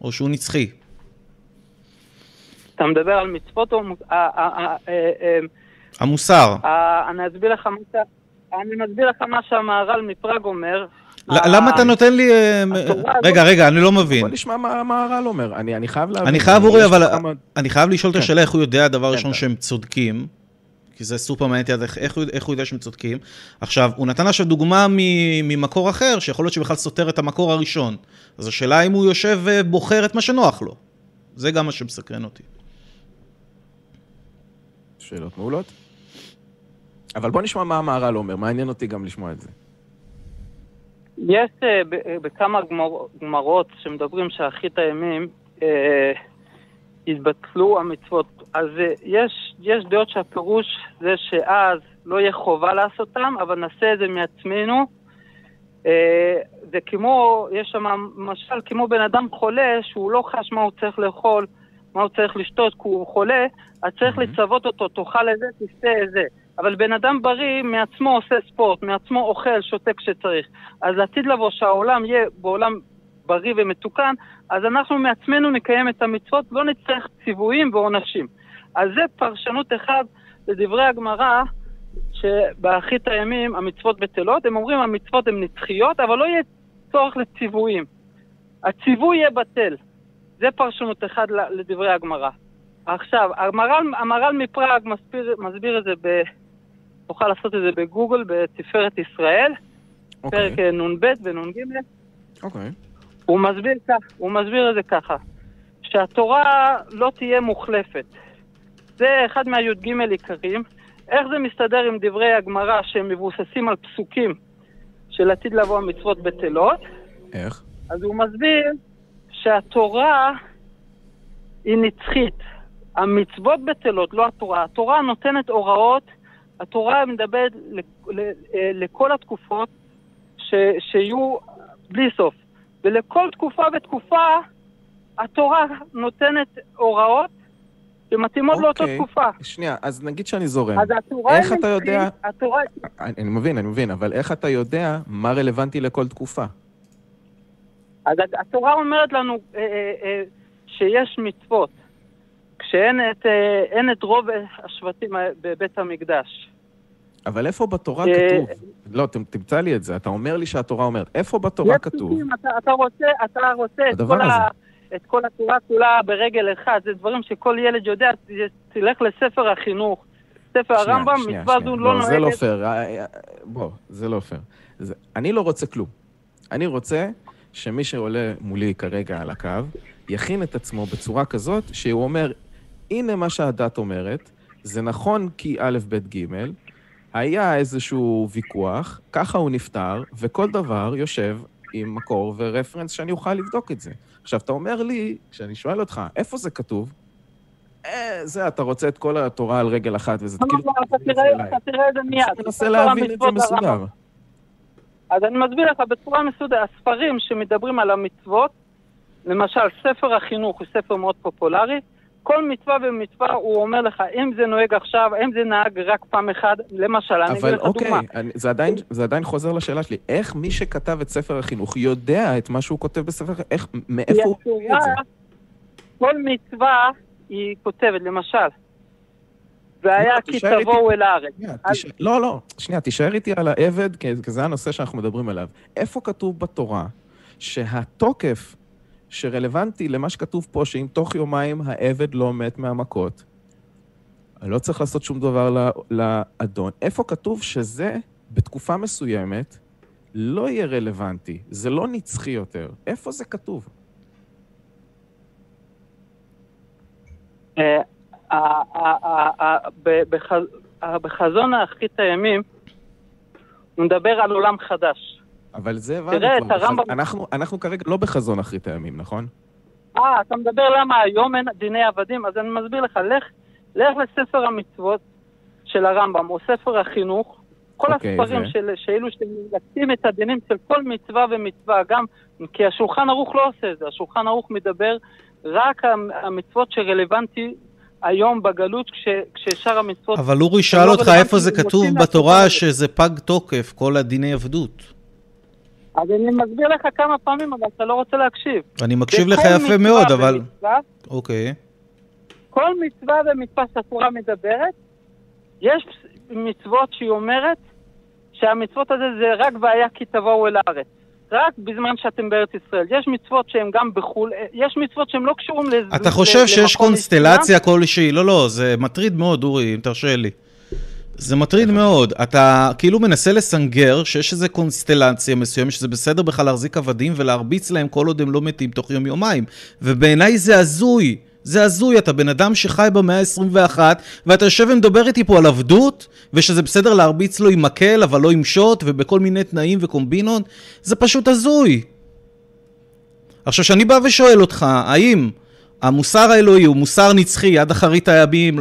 או שהוא נצחי? אתה מדבר על מצוות או... אה, אה, אה, המוסר. אני אסביר לך מה שהמהר"ל מפראג אומר. למה אתה נותן לי... אה, רגע, רגע, אני לא מבין. בוא נשמע מה הר"ל אומר. אני חייב להבין. אני חייב, אורי, אבל... אני חייב לשאול את כן. השאלה איך הוא יודע, דבר כן, ראשון, שהם צודקים. כי זה סופר מעניין אותי איך, איך הוא יודע שהם צודקים. עכשיו, הוא נתן עכשיו דוגמה ממקור אחר, שיכול להיות שבכלל סותר את המקור הראשון. אז השאלה אם הוא יושב ובוחר את מה שנוח לו. זה גם מה שמסקרן אותי. שאלות מעולות. אבל בוא נשמע מה המהר"ל אומר, מעניין אותי גם לשמוע את זה. יש uh, בכמה גמרות שמדברים שאחרית הימים uh, התבטלו המצוות. אז uh, יש, יש דעות שהפירוש זה שאז לא יהיה חובה לעשותם, אבל נעשה את זה מעצמנו. Uh, זה כמו, יש שם משל כמו בן אדם חולה שהוא לא חש מה הוא צריך לאכול, מה הוא צריך לשתות כי הוא חולה, אז צריך mm-hmm. לצוות אותו, תאכל את זה, תשתה את זה. אבל בן אדם בריא מעצמו עושה ספורט, מעצמו אוכל, שותה כשצריך. אז עתיד לבוא שהעולם יהיה בעולם בריא ומתוקן, אז אנחנו מעצמנו נקיים את המצוות, לא נצטרך ציוויים ועונשים. אז זה פרשנות אחת לדברי הגמרא, שבאחרית הימים המצוות בטלות, הם אומרים המצוות הן נצחיות, אבל לא יהיה צורך לציוויים. הציווי יהיה בטל. זה פרשנות אחת לדברי הגמרא. עכשיו, המר"ל, המר"ל מפראג מסביר, מסביר את זה ב... תוכל לעשות את זה בגוגל, בתפארת ישראל, okay. אוקיי. פרק אה, נ"ב ונ"ג. אוקיי. הוא מסביר כך, הוא מסביר את זה ככה, שהתורה לא תהיה מוחלפת. זה אחד מהי"ג עיקרים. איך זה מסתדר עם דברי הגמרא שהם מבוססים על פסוקים של עתיד לבוא המצוות בטלות? איך? אז הוא מסביר שהתורה היא נצחית. המצוות בטלות, לא התורה. התורה נותנת הוראות התורה מדברת אה, לכל התקופות ש, שיהיו בלי סוף. ולכל תקופה ותקופה התורה נותנת הוראות שמתאימות okay. לאותה אוקיי. תקופה. שנייה, אז נגיד שאני זורם. אז התורה איך אתה יודע... התורה... אני, אני מבין, אני מבין, אבל איך אתה יודע מה רלוונטי לכל תקופה? אז התורה אומרת לנו אה, אה, אה, שיש מצוות. כשאין את, אה, את רוב השבטים בבית המקדש. אבל איפה בתורה ש... כתוב? לא, תמצא לי את זה. אתה אומר לי שהתורה אומרת. איפה בתורה כתוב? אתה, אתה רוצה, אתה רוצה את כל, ה, את כל התורה כולה ברגל אחד. זה דברים שכל ילד יודע. תלך לספר החינוך. ספר הרמב"ם, מצווה זו לא, לא נוהגת. זה לא פייר. אה, אה, בוא, זה לא פייר. אני לא רוצה כלום. אני רוצה שמי שעולה מולי כרגע על הקו, יכין את עצמו בצורה כזאת שהוא אומר, הנה מה שהדת אומרת, זה נכון כי א', ב', ג', היה איזשהו ויכוח, ככה הוא נפטר, וכל דבר יושב עם מקור ורפרנס שאני אוכל לבדוק את זה. עכשיו, אתה אומר לי, כשאני שואל אותך, איפה זה כתוב? אה, זה, אתה רוצה את כל התורה על רגל אחת, וזה לא, כאילו... לא, אתה תראה את זה מיד. אני מנסה להבין את זה מסודר. אז אני מסביר לך בצורה מסודרת, הספרים שמדברים על המצוות, למשל, ספר החינוך הוא ספר מאוד פופולרי, כל מצווה ומצווה הוא אומר לך, אם זה נוהג עכשיו, אם זה נהג רק פעם אחת, למשל, אני אגיד לך אוקיי, דוגמה. אבל אוקיי, זה עדיין, זה עדיין חוזר לשאלה שלי. איך מי שכתב את ספר החינוך יודע את מה שהוא כותב בספר החינוך? איך, מאיפה הוא יודע את זה? כל מצווה היא כותבת, למשל. והיה לא, כי תבואו אל הארץ. לא, לא, שנייה, תישאר איתי על העבד, כי זה הנושא שאנחנו מדברים עליו. איפה כתוב בתורה שהתוקף שרלוונטי למה שכתוב פה, שאם תוך יומיים העבד לא מת מהמכות, לא צריך לעשות שום דבר לאדון. איפה כתוב שזה בתקופה מסוימת לא יהיה רלוונטי, זה לא נצחי יותר? איפה זה כתוב? אה, בחזון האחרית הימים הוא מדבר על עולם חדש. אבל זה הבנו תראה, את הרמב"ם... אנחנו, אנחנו כרגע לא בחזון אחרית הימים, נכון? אה, אתה מדבר למה היום אין דיני עבדים? אז אני מסביר לך, לך, לך לספר המצוות של הרמב"ם, או ספר החינוך, כל okay, אוקיי, הספרים זה... של, שאלו שמלקטים את הדינים של כל מצווה ומצווה, גם כי השולחן ערוך לא עושה את זה, השולחן ערוך מדבר רק המצוות שרלוונטי היום בגלות כש, כששאר המצוות... אבל אורי שאל לא אותך איפה זה כתוב בתורה שזה פג תוקף, כל הדיני עבדות. אז אני מסביר לך כמה פעמים, אבל אתה לא רוצה להקשיב. אני מקשיב לך יפה מאוד, אבל... אוקיי. כל מצווה ומצווה שהתורה מדברת, יש מצוות שהיא אומרת שהמצוות הזה זה רק והיה כי תבואו אל הארץ. רק בזמן שאתם בארץ ישראל. יש מצוות שהן גם בחו"ל, יש מצוות שהן לא קשורים לזה. אתה חושב שיש קונסטלציה כלשהי? לא, לא, זה מטריד מאוד, אורי, אם תרשה לי. זה מטריד מאוד. אתה כאילו מנסה לסנגר שיש איזו קונסטלציה מסוימת, שזה בסדר בכלל להחזיק עבדים ולהרביץ להם כל עוד הם לא מתים תוך יום-יומיים. ובעיניי זה הזוי. זה הזוי, אתה בן אדם שחי במאה ה-21, ואתה יושב ומדבר איתי פה על עבדות, ושזה בסדר להרביץ לו עם מקל, אבל לא עם שוט, ובכל מיני תנאים וקומבינות, זה פשוט הזוי. עכשיו, כשאני בא ושואל אותך, האם המוסר האלוהי הוא מוסר נצחי עד אחרית הימים,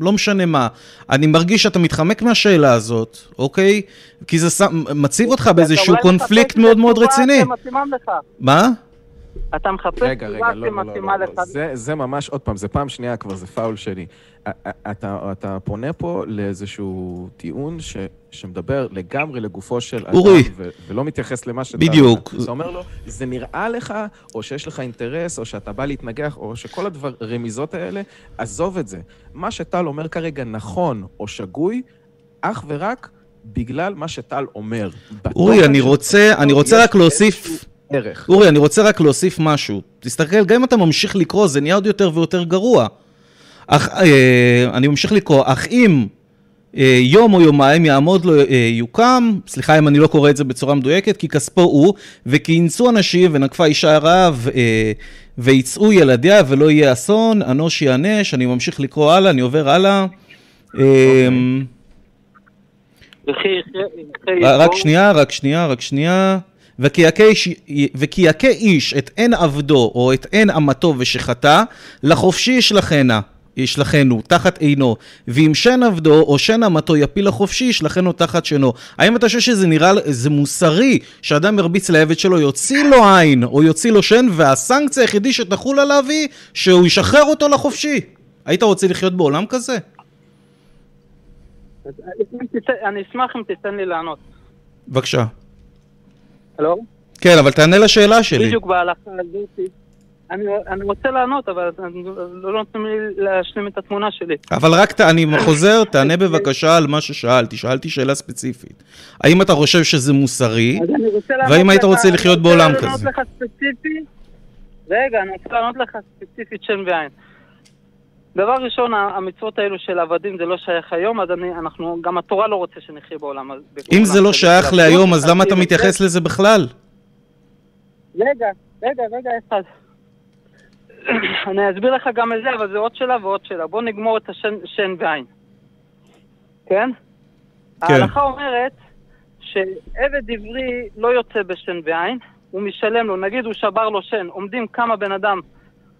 לא משנה מה. אני מרגיש שאתה מתחמק מהשאלה הזאת, אוקיי? כי זה מציב אותך באיזשהו קונפליקט מאוד מאוד רציני. מה? אתה מחפש רגע, רגע, לא, לא, לא, לא, לא. זה, זה ממש, עוד פעם, זה פעם שנייה כבר, זה פאול שלי. אתה, אתה פונה פה לאיזשהו טיעון ש, שמדבר לגמרי לגופו של אדם, אורי. ו, ולא מתייחס למה שאתה... בדיוק. אתה אומר לו, זה נראה לך, או שיש לך אינטרס, או שאתה בא להתנגח, או שכל הרמיזות האלה, עזוב את זה. מה שטל אומר כרגע נכון או שגוי, אך ורק בגלל מה שטל אומר. אורי, אני רוצה, אני רוצה רק להוסיף... ערך. אורי, אני רוצה רק להוסיף משהו. תסתכל, גם אם אתה ממשיך לקרוא, זה נהיה עוד יותר ויותר גרוע. אך, אה, אני ממשיך לקרוא, אך אם אה, יום או יומיים יעמוד לו, אה, יוקם, סליחה אם אני לא קורא את זה בצורה מדויקת, כי כספו הוא, וכי ינסו אנשים ונקפה אישה רעב אה, ויצאו ילדיה ולא יהיה אסון, אנוש יענש, אני ממשיך לקרוא הלאה, אני עובר הלאה. אה, רק שנייה, רק שנייה, רק שנייה. וכי יכה איש את עין עבדו או את עין אמתו ושחטא, לחופשי ישלחנה. ישלחנו תחת עינו, ואם שן עבדו או שן אמתו יפיל לחופשי, ישלחנו תחת שנו. האם אתה חושב שזה נראה, זה מוסרי שאדם ירביץ לעבד שלו, יוציא לו עין או יוציא לו שן, והסנקציה היחידי שתחול עליו היא שהוא ישחרר אותו לחופשי? היית רוצה לחיות בעולם כזה? אני אשמח אם תיתן לי לענות. בבקשה. הלו? כן, אבל תענה לשאלה שלי. בדיוק בהלכה הזאת. אני, אני רוצה לענות, אבל לא נותנים לי להשלים את התמונה שלי. אבל רק, אני חוזר, תענה בבקשה על מה ששאלתי. שאלתי שאלה ספציפית. האם אתה חושב שזה מוסרי, והאם היית רוצה לחיות בעולם כזה? אני רוצה לענות לך ספציפי, רגע, אני רוצה לענות לך ספציפית שם ועין. דבר ראשון, המצוות האלו של עבדים זה לא שייך היום, אז אני, אנחנו, גם התורה לא רוצה שנחיה בעולם. אם זה לא שייך להיום, אז למה אתה מתייחס לזה בכלל? רגע, רגע, רגע, אחד. אני אסביר לך גם את זה, אבל זה עוד שאלה ועוד שאלה. בוא נגמור את השן ועין. כן? כן. ההלכה אומרת שעבד עברי לא יוצא בשן ועין, הוא משלם לו, נגיד הוא שבר לו שן, עומדים כמה בן אדם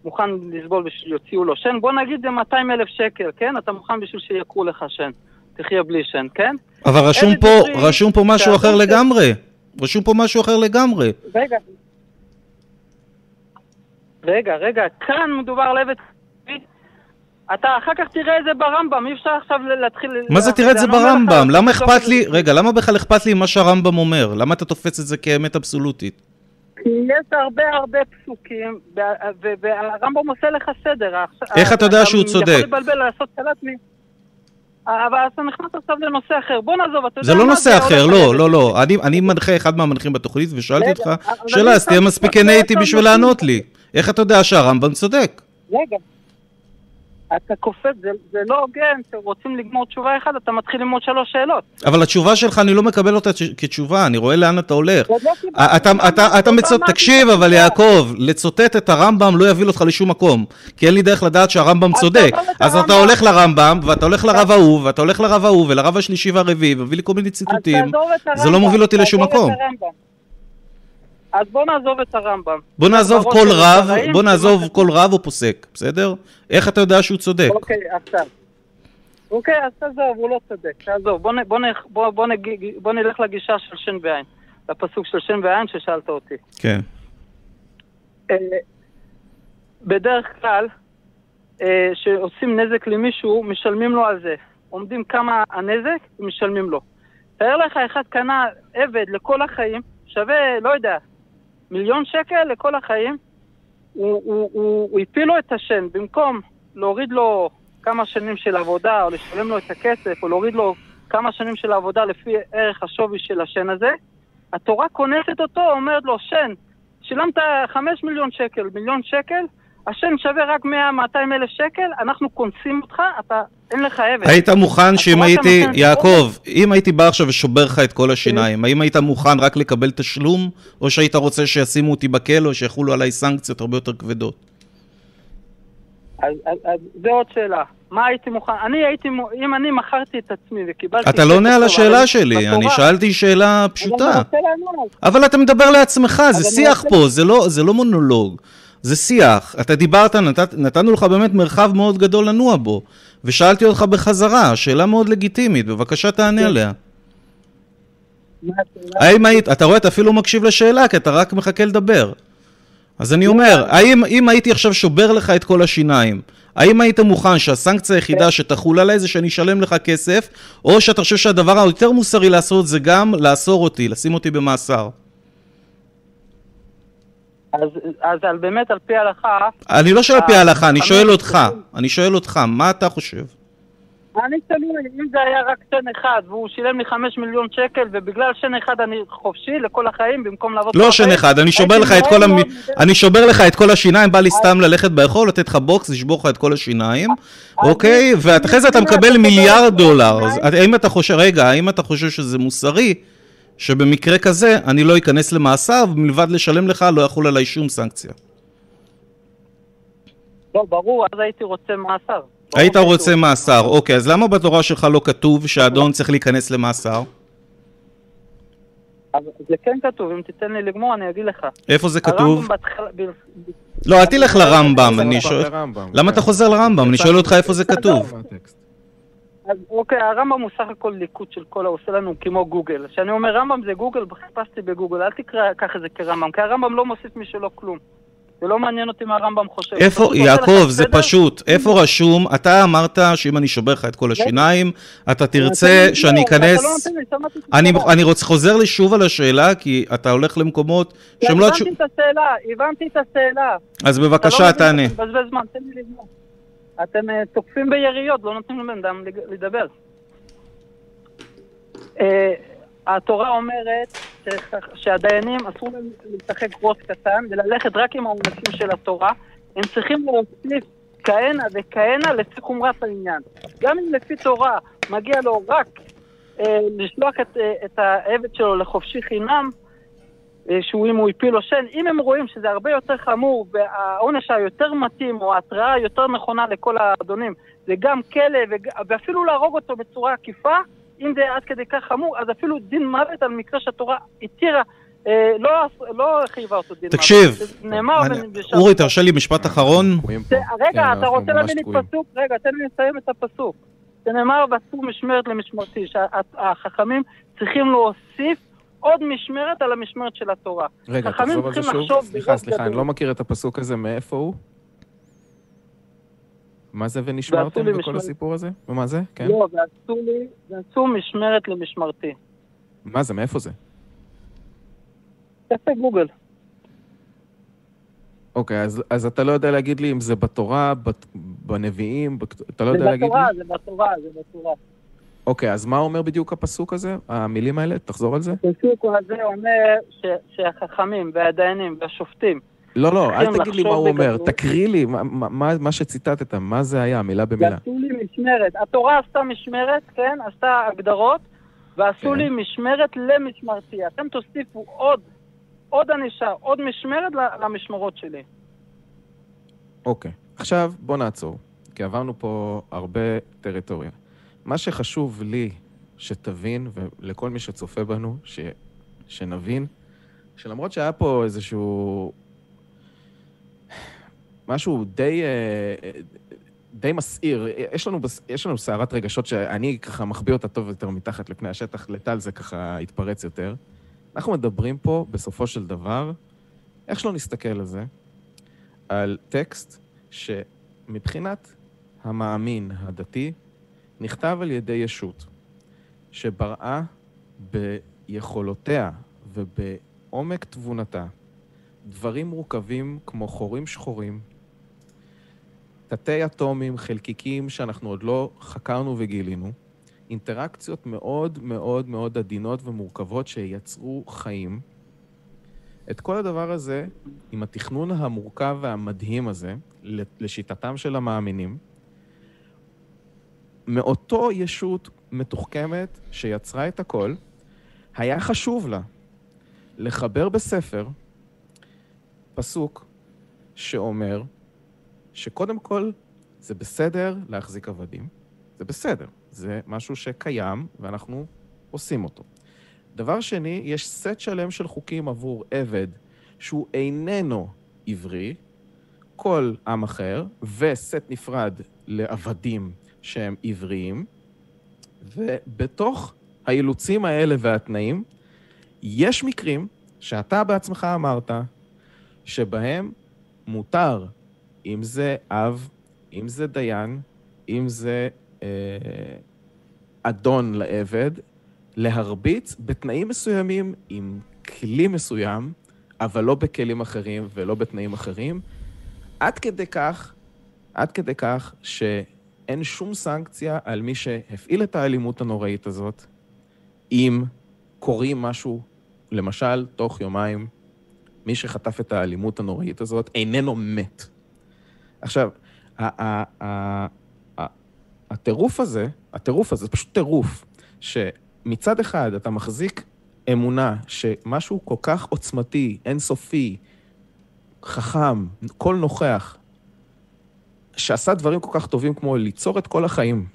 מוכן לסבול בשביל שיוציאו לו שן, בוא נגיד זה 200 אלף שקל, כן? אתה מוכן בשביל שיעקרו לך שן. תחיה בלי שן, כן? אבל רשום פה, דברי, רשום פה משהו אחר לגמרי. רשום פה משהו אחר לגמרי. רגע. רגע, רגע, כאן מדובר על עבד אתה אחר כך תראה את זה ברמב"ם, אי אפשר עכשיו להתחיל... מה זה תראה את זה ברמב"ם? למה אכפת לי... רגע, למה בכלל אכפת לי מה שהרמב"ם אומר? למה אתה תופס את זה כאמת אבסולוטית? יש הרבה הרבה פסוקים, והרמב"ם עושה לך סדר. איך אתה יודע שהוא צודק? יכול לבלבל, לעשות סלט מ... אבל אתה נכנס עכשיו לנושא אחר. בוא נעזוב, אתה יודע מה... זה לא נושא אחר, לא, לא, לא. אני מנחה אחד מהמנחים בתוכנית ושאלתי אותך שאלה, אז תהיה מספיק ענה איתי בשביל לענות לי. איך אתה יודע שהרמב"ם צודק? רגע, אתה קופץ, זה, זה לא הוגן, כשרוצים לגמור תשובה אחת, אתה מתחיל ללמוד שלוש שאלות. אבל התשובה שלך, אני לא מקבל אותה כתשובה, אני רואה לאן אתה הולך. לא אתה, אתה, אתה מצוט... תקשיב, אבל יעקב, לצוטט את הרמב"ם לא יביא אותך לשום מקום. כי אין לי דרך לדעת שהרמב"ם צודק. אז אתה הולך לרמב"ם, ואתה הולך לרב ההוא, ואתה הולך לרב ההוא, ולרב השלישי והרביעי, ומביא לי כל מיני ציטוטים. זה לא מוביל אותי לשום מקום. אז בוא נעזוב את הרמב"ם. בוא נעזוב כל רב, בוא נעזוב כל רב או פוסק, בסדר? איך אתה יודע שהוא צודק? אוקיי, עכשיו. אוקיי, אז תעזוב, הוא לא צודק. תעזוב, בוא, בוא, בוא, בוא, בוא נלך לגישה של שן ועין. לפסוק של שן ועין ששאלת אותי. כן. אה, בדרך כלל, אה, שעושים נזק למישהו, משלמים לו על זה. עומדים כמה הנזק, משלמים לו. תאר לך, אחד קנה עבד לכל החיים, שווה, לא יודע, מיליון שקל לכל החיים, הוא, הוא, הוא, הוא הפיל לו את השן, במקום להוריד לו כמה שנים של עבודה, או לשלם לו את הכסף, או להוריד לו כמה שנים של עבודה לפי ערך השווי של השן הזה, התורה כונסת אותו, אומרת לו, שן, שילמת חמש מיליון שקל, מיליון שקל, השן שווה רק 100-200 אלף שקל, אנחנו קונסים אותך, אתה, אין לך עבד. היית מוכן שאם הייתי, יעקב, אם הייתי בא עכשיו ושובר לך את כל השיניים, האם היית מוכן רק לקבל תשלום, או שהיית רוצה שישימו אותי בכלא, או שיחולו עליי סנקציות הרבה יותר כבדות? אז, אז, אז זה עוד שאלה. מה הייתי מוכן? אני הייתי, אם אני מכרתי את עצמי וקיבלתי... אתה לא עונה על השאלה אבל שלי, אני בתורה- שאלתי שאלה אבל פשוטה. אני רוצה לענות. אבל אתה מדבר לעצמך, זה אני שיח רוצה- פה, זה לא, זה לא מונולוג, זה שיח. אתה דיברת, נת, נתנו לך באמת מרחב מאוד גדול לנוע בו, ושאלתי אותך בחזרה, שאלה מאוד לגיטימית, בבקשה תענה עליה. מה השאלה? האם היית, אתה רואה, אתה אפילו מקשיב לשאלה, כי אתה רק מחכה לדבר. אז אני אומר, האם אם הייתי עכשיו שובר לך את כל השיניים, האם היית מוכן שהסנקציה היחידה שתחול עליי זה שאני אשלם לך כסף, או שאתה חושב שהדבר היותר מוסרי לעשות זה גם לאסור אותי, לשים אותי במאסר? אז, אז על, באמת על פי ההלכה, אני לא שואל על פי אה, ההלכה, אני שואל אותך, שנים. אני שואל אותך, מה אתה חושב? אני תלוי, אם זה היה רק שן אחד והוא שילם לי חמש מיליון שקל ובגלל שן אחד אני חופשי לכל החיים במקום לעבוד לא שן אחד, אני שובר לך את כל המ... אני שובר לך את כל השיניים, בא לי סתם ללכת ברחוב, לתת לך בוקס, לשבור לך את כל השיניים, אוקיי? ואחרי זה אתה מקבל אתה מיליארד דולר. האם אתה חושב, רגע, האם אתה חושב שזה מוסרי, שבמקרה כזה אני לא אכנס למאסר, ומלבד לשלם לך לא יחול עליי שום סנקציה? לא, ברור, אז הייתי רוצה מאסר. היית רוצה מאסר, אוקיי, אז למה בתורה שלך לא כתוב שהאדון צריך להיכנס למאסר? אז זה כן כתוב, אם תיתן לי לגמור אני אגיד לך. איפה זה כתוב? הרמב"ם בהתחלה... ב- לא, אל תלך לרמב"ם, אני שואל... לרמב"ם, למה כן. אתה חוזר לרמב"ם? אני שואל אותך איפה זה כתוב. אז אוקיי, הרמב"ם הוא סך הכל ליקוט של כל העושה לנו כמו גוגל. כשאני אומר רמב"ם זה גוגל, חיפשתי בגוגל, אל תקרא ככה זה כרמב"ם, כי הרמב"ם לא מוסיף משלו כלום. זה לא מעניין אותי מה הרמב"ם חושב. איפה, יעקב, זה סדר. פשוט, איפה רשום, אתה אמרת שאם אני שובר לך את כל השיניים, אתה תרצה לא, שאני לא אכנס... אני, חוזר לי שוב על השאלה, כי אתה הולך למקומות שהם לא... הבנתי את השאלה, הבנתי את השאלה. אז אתה לא בבקשה, מבין, תענה. אתה מבזבז זמן, תן לי לגמור. אתם אה, תוקפים ביריות, לא נותנים לבן אדם לדבר. אה, התורה אומרת שהדיינים אסור להם לשחק רוץ קטן וללכת רק עם העונשים של התורה. הם צריכים להוסיף כהנה וכהנה לפי חומרת העניין. גם אם לפי תורה מגיע לו רק אה, לשלוח את, אה, את העבד שלו לחופשי חינם, שהוא אם הוא הפיל לו שן, אם הם רואים שזה הרבה יותר חמור והעונש היותר מתאים או ההתראה היותר נכונה לכל האדונים זה גם כלא וג... ואפילו להרוג אותו בצורה עקיפה, אם זה עד כדי כך חמור, אז אפילו דין מוות על מקרה שהתורה התירה, אה, לא, לא חייבה אותו דין תקשיב, אורי, תרשה לי משפט אחרון. זה- רגע, כן, אתה רוצה ממש להביא לי. פסוק? רגע, תן לי לסיים את הפסוק. זה נאמר ואסור משמרת למשמרתי, שהחכמים צריכים להוסיף עוד משמרת על המשמרת של התורה. רגע, תחזור על זה שוב. סליחה, סליחה, אני. לא מכיר את הפסוק הזה, מאיפה הוא? מה זה ונשמרתם ועשו בכל משמרת. הסיפור הזה? ומה זה? כן. לא, ואסור לי, ואסור משמרת למשמרתי. מה זה, מאיפה זה? תעשה גוגל. אוקיי, אז, אז אתה לא יודע להגיד לי אם זה בתורה, בת, בנביאים. אתה לא זה יודע להגיד לי? בתורה, זה בתורה, זה בתורה. אוקיי, אז מה אומר בדיוק הפסוק הזה? המילים האלה? תחזור על זה? הפסוק הזה אומר ש- שהחכמים והדיינים והשופטים, לא, לא, אל תגיד לי מה הוא אומר, בגדול. תקריא לי מה, מה, מה שציטטת, מה זה היה, מילה במילה. ועשו לי משמרת. התורה עשתה משמרת, כן? עשתה הגדרות, ועשו כן. לי משמרת למשמרתי. אתם תוסיפו עוד, עוד ענישה, עוד משמרת למשמרות שלי. אוקיי, עכשיו בוא נעצור, כי עברנו פה הרבה טריטוריה. מה שחשוב לי שתבין, ולכל מי שצופה בנו, ש... שנבין, שלמרות שהיה פה איזשהו... משהו די, אה, די מסעיר, יש לנו, יש לנו סערת רגשות שאני ככה מחביא אותה טוב יותר מתחת לפני השטח, לטל זה ככה התפרץ יותר. אנחנו מדברים פה, בסופו של דבר, איך שלא נסתכל על זה, על טקסט שמבחינת המאמין הדתי נכתב על ידי ישות שבראה ביכולותיה ובעומק תבונתה דברים מורכבים כמו חורים שחורים, תתי אטומים, חלקיקים שאנחנו עוד לא חקרנו וגילינו, אינטראקציות מאוד מאוד מאוד עדינות ומורכבות שייצרו חיים. את כל הדבר הזה, עם התכנון המורכב והמדהים הזה, לשיטתם של המאמינים, מאותו ישות מתוחכמת שיצרה את הכל, היה חשוב לה לחבר בספר פסוק שאומר שקודם כל זה בסדר להחזיק עבדים, זה בסדר, זה משהו שקיים ואנחנו עושים אותו. דבר שני, יש סט שלם של חוקים עבור עבד שהוא איננו עברי, כל עם אחר, וסט נפרד לעבדים שהם עבריים, ובתוך האילוצים האלה והתנאים, יש מקרים שאתה בעצמך אמרת שבהם מותר, אם זה אב, אם זה דיין, אם זה אה, אדון לעבד, להרביץ בתנאים מסוימים עם כלי מסוים, אבל לא בכלים אחרים ולא בתנאים אחרים, עד כדי כך, עד כדי כך שאין שום סנקציה על מי שהפעיל את האלימות הנוראית הזאת, אם קוראים משהו, למשל, תוך יומיים, מי שחטף את האלימות הנוראית הזאת איננו מת. עכשיו, הטירוף הזה, הטירוף הזה, זה פשוט טירוף, שמצד אחד אתה מחזיק אמונה שמשהו כל כך עוצמתי, אינסופי, חכם, קול נוכח, שעשה דברים כל כך טובים כמו ליצור את כל החיים,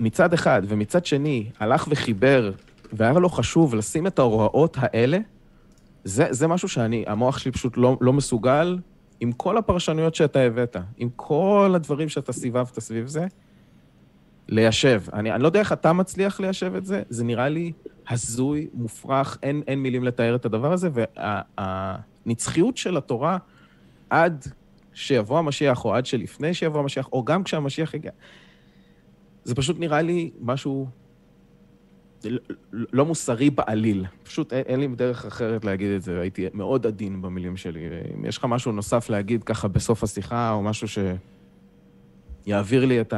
מצד אחד, ומצד שני, הלך וחיבר, והיה לו חשוב לשים את ההוראות האלה, זה, זה משהו שאני, המוח שלי פשוט לא, לא מסוגל, עם כל הפרשנויות שאתה הבאת, עם כל הדברים שאתה סיבבת סביב זה, ליישב. אני, אני לא יודע איך אתה מצליח ליישב את זה, זה נראה לי הזוי, מופרך, אין, אין מילים לתאר את הדבר הזה, והנצחיות של התורה עד שיבוא המשיח, או עד שלפני שיבוא המשיח, או גם כשהמשיח יגיע, זה פשוט נראה לי משהו לא מוסרי בעליל. פשוט אין לי דרך אחרת להגיד את זה, הייתי מאוד עדין במילים שלי. אם יש לך משהו נוסף להגיד ככה בסוף השיחה, או משהו שיעביר לי את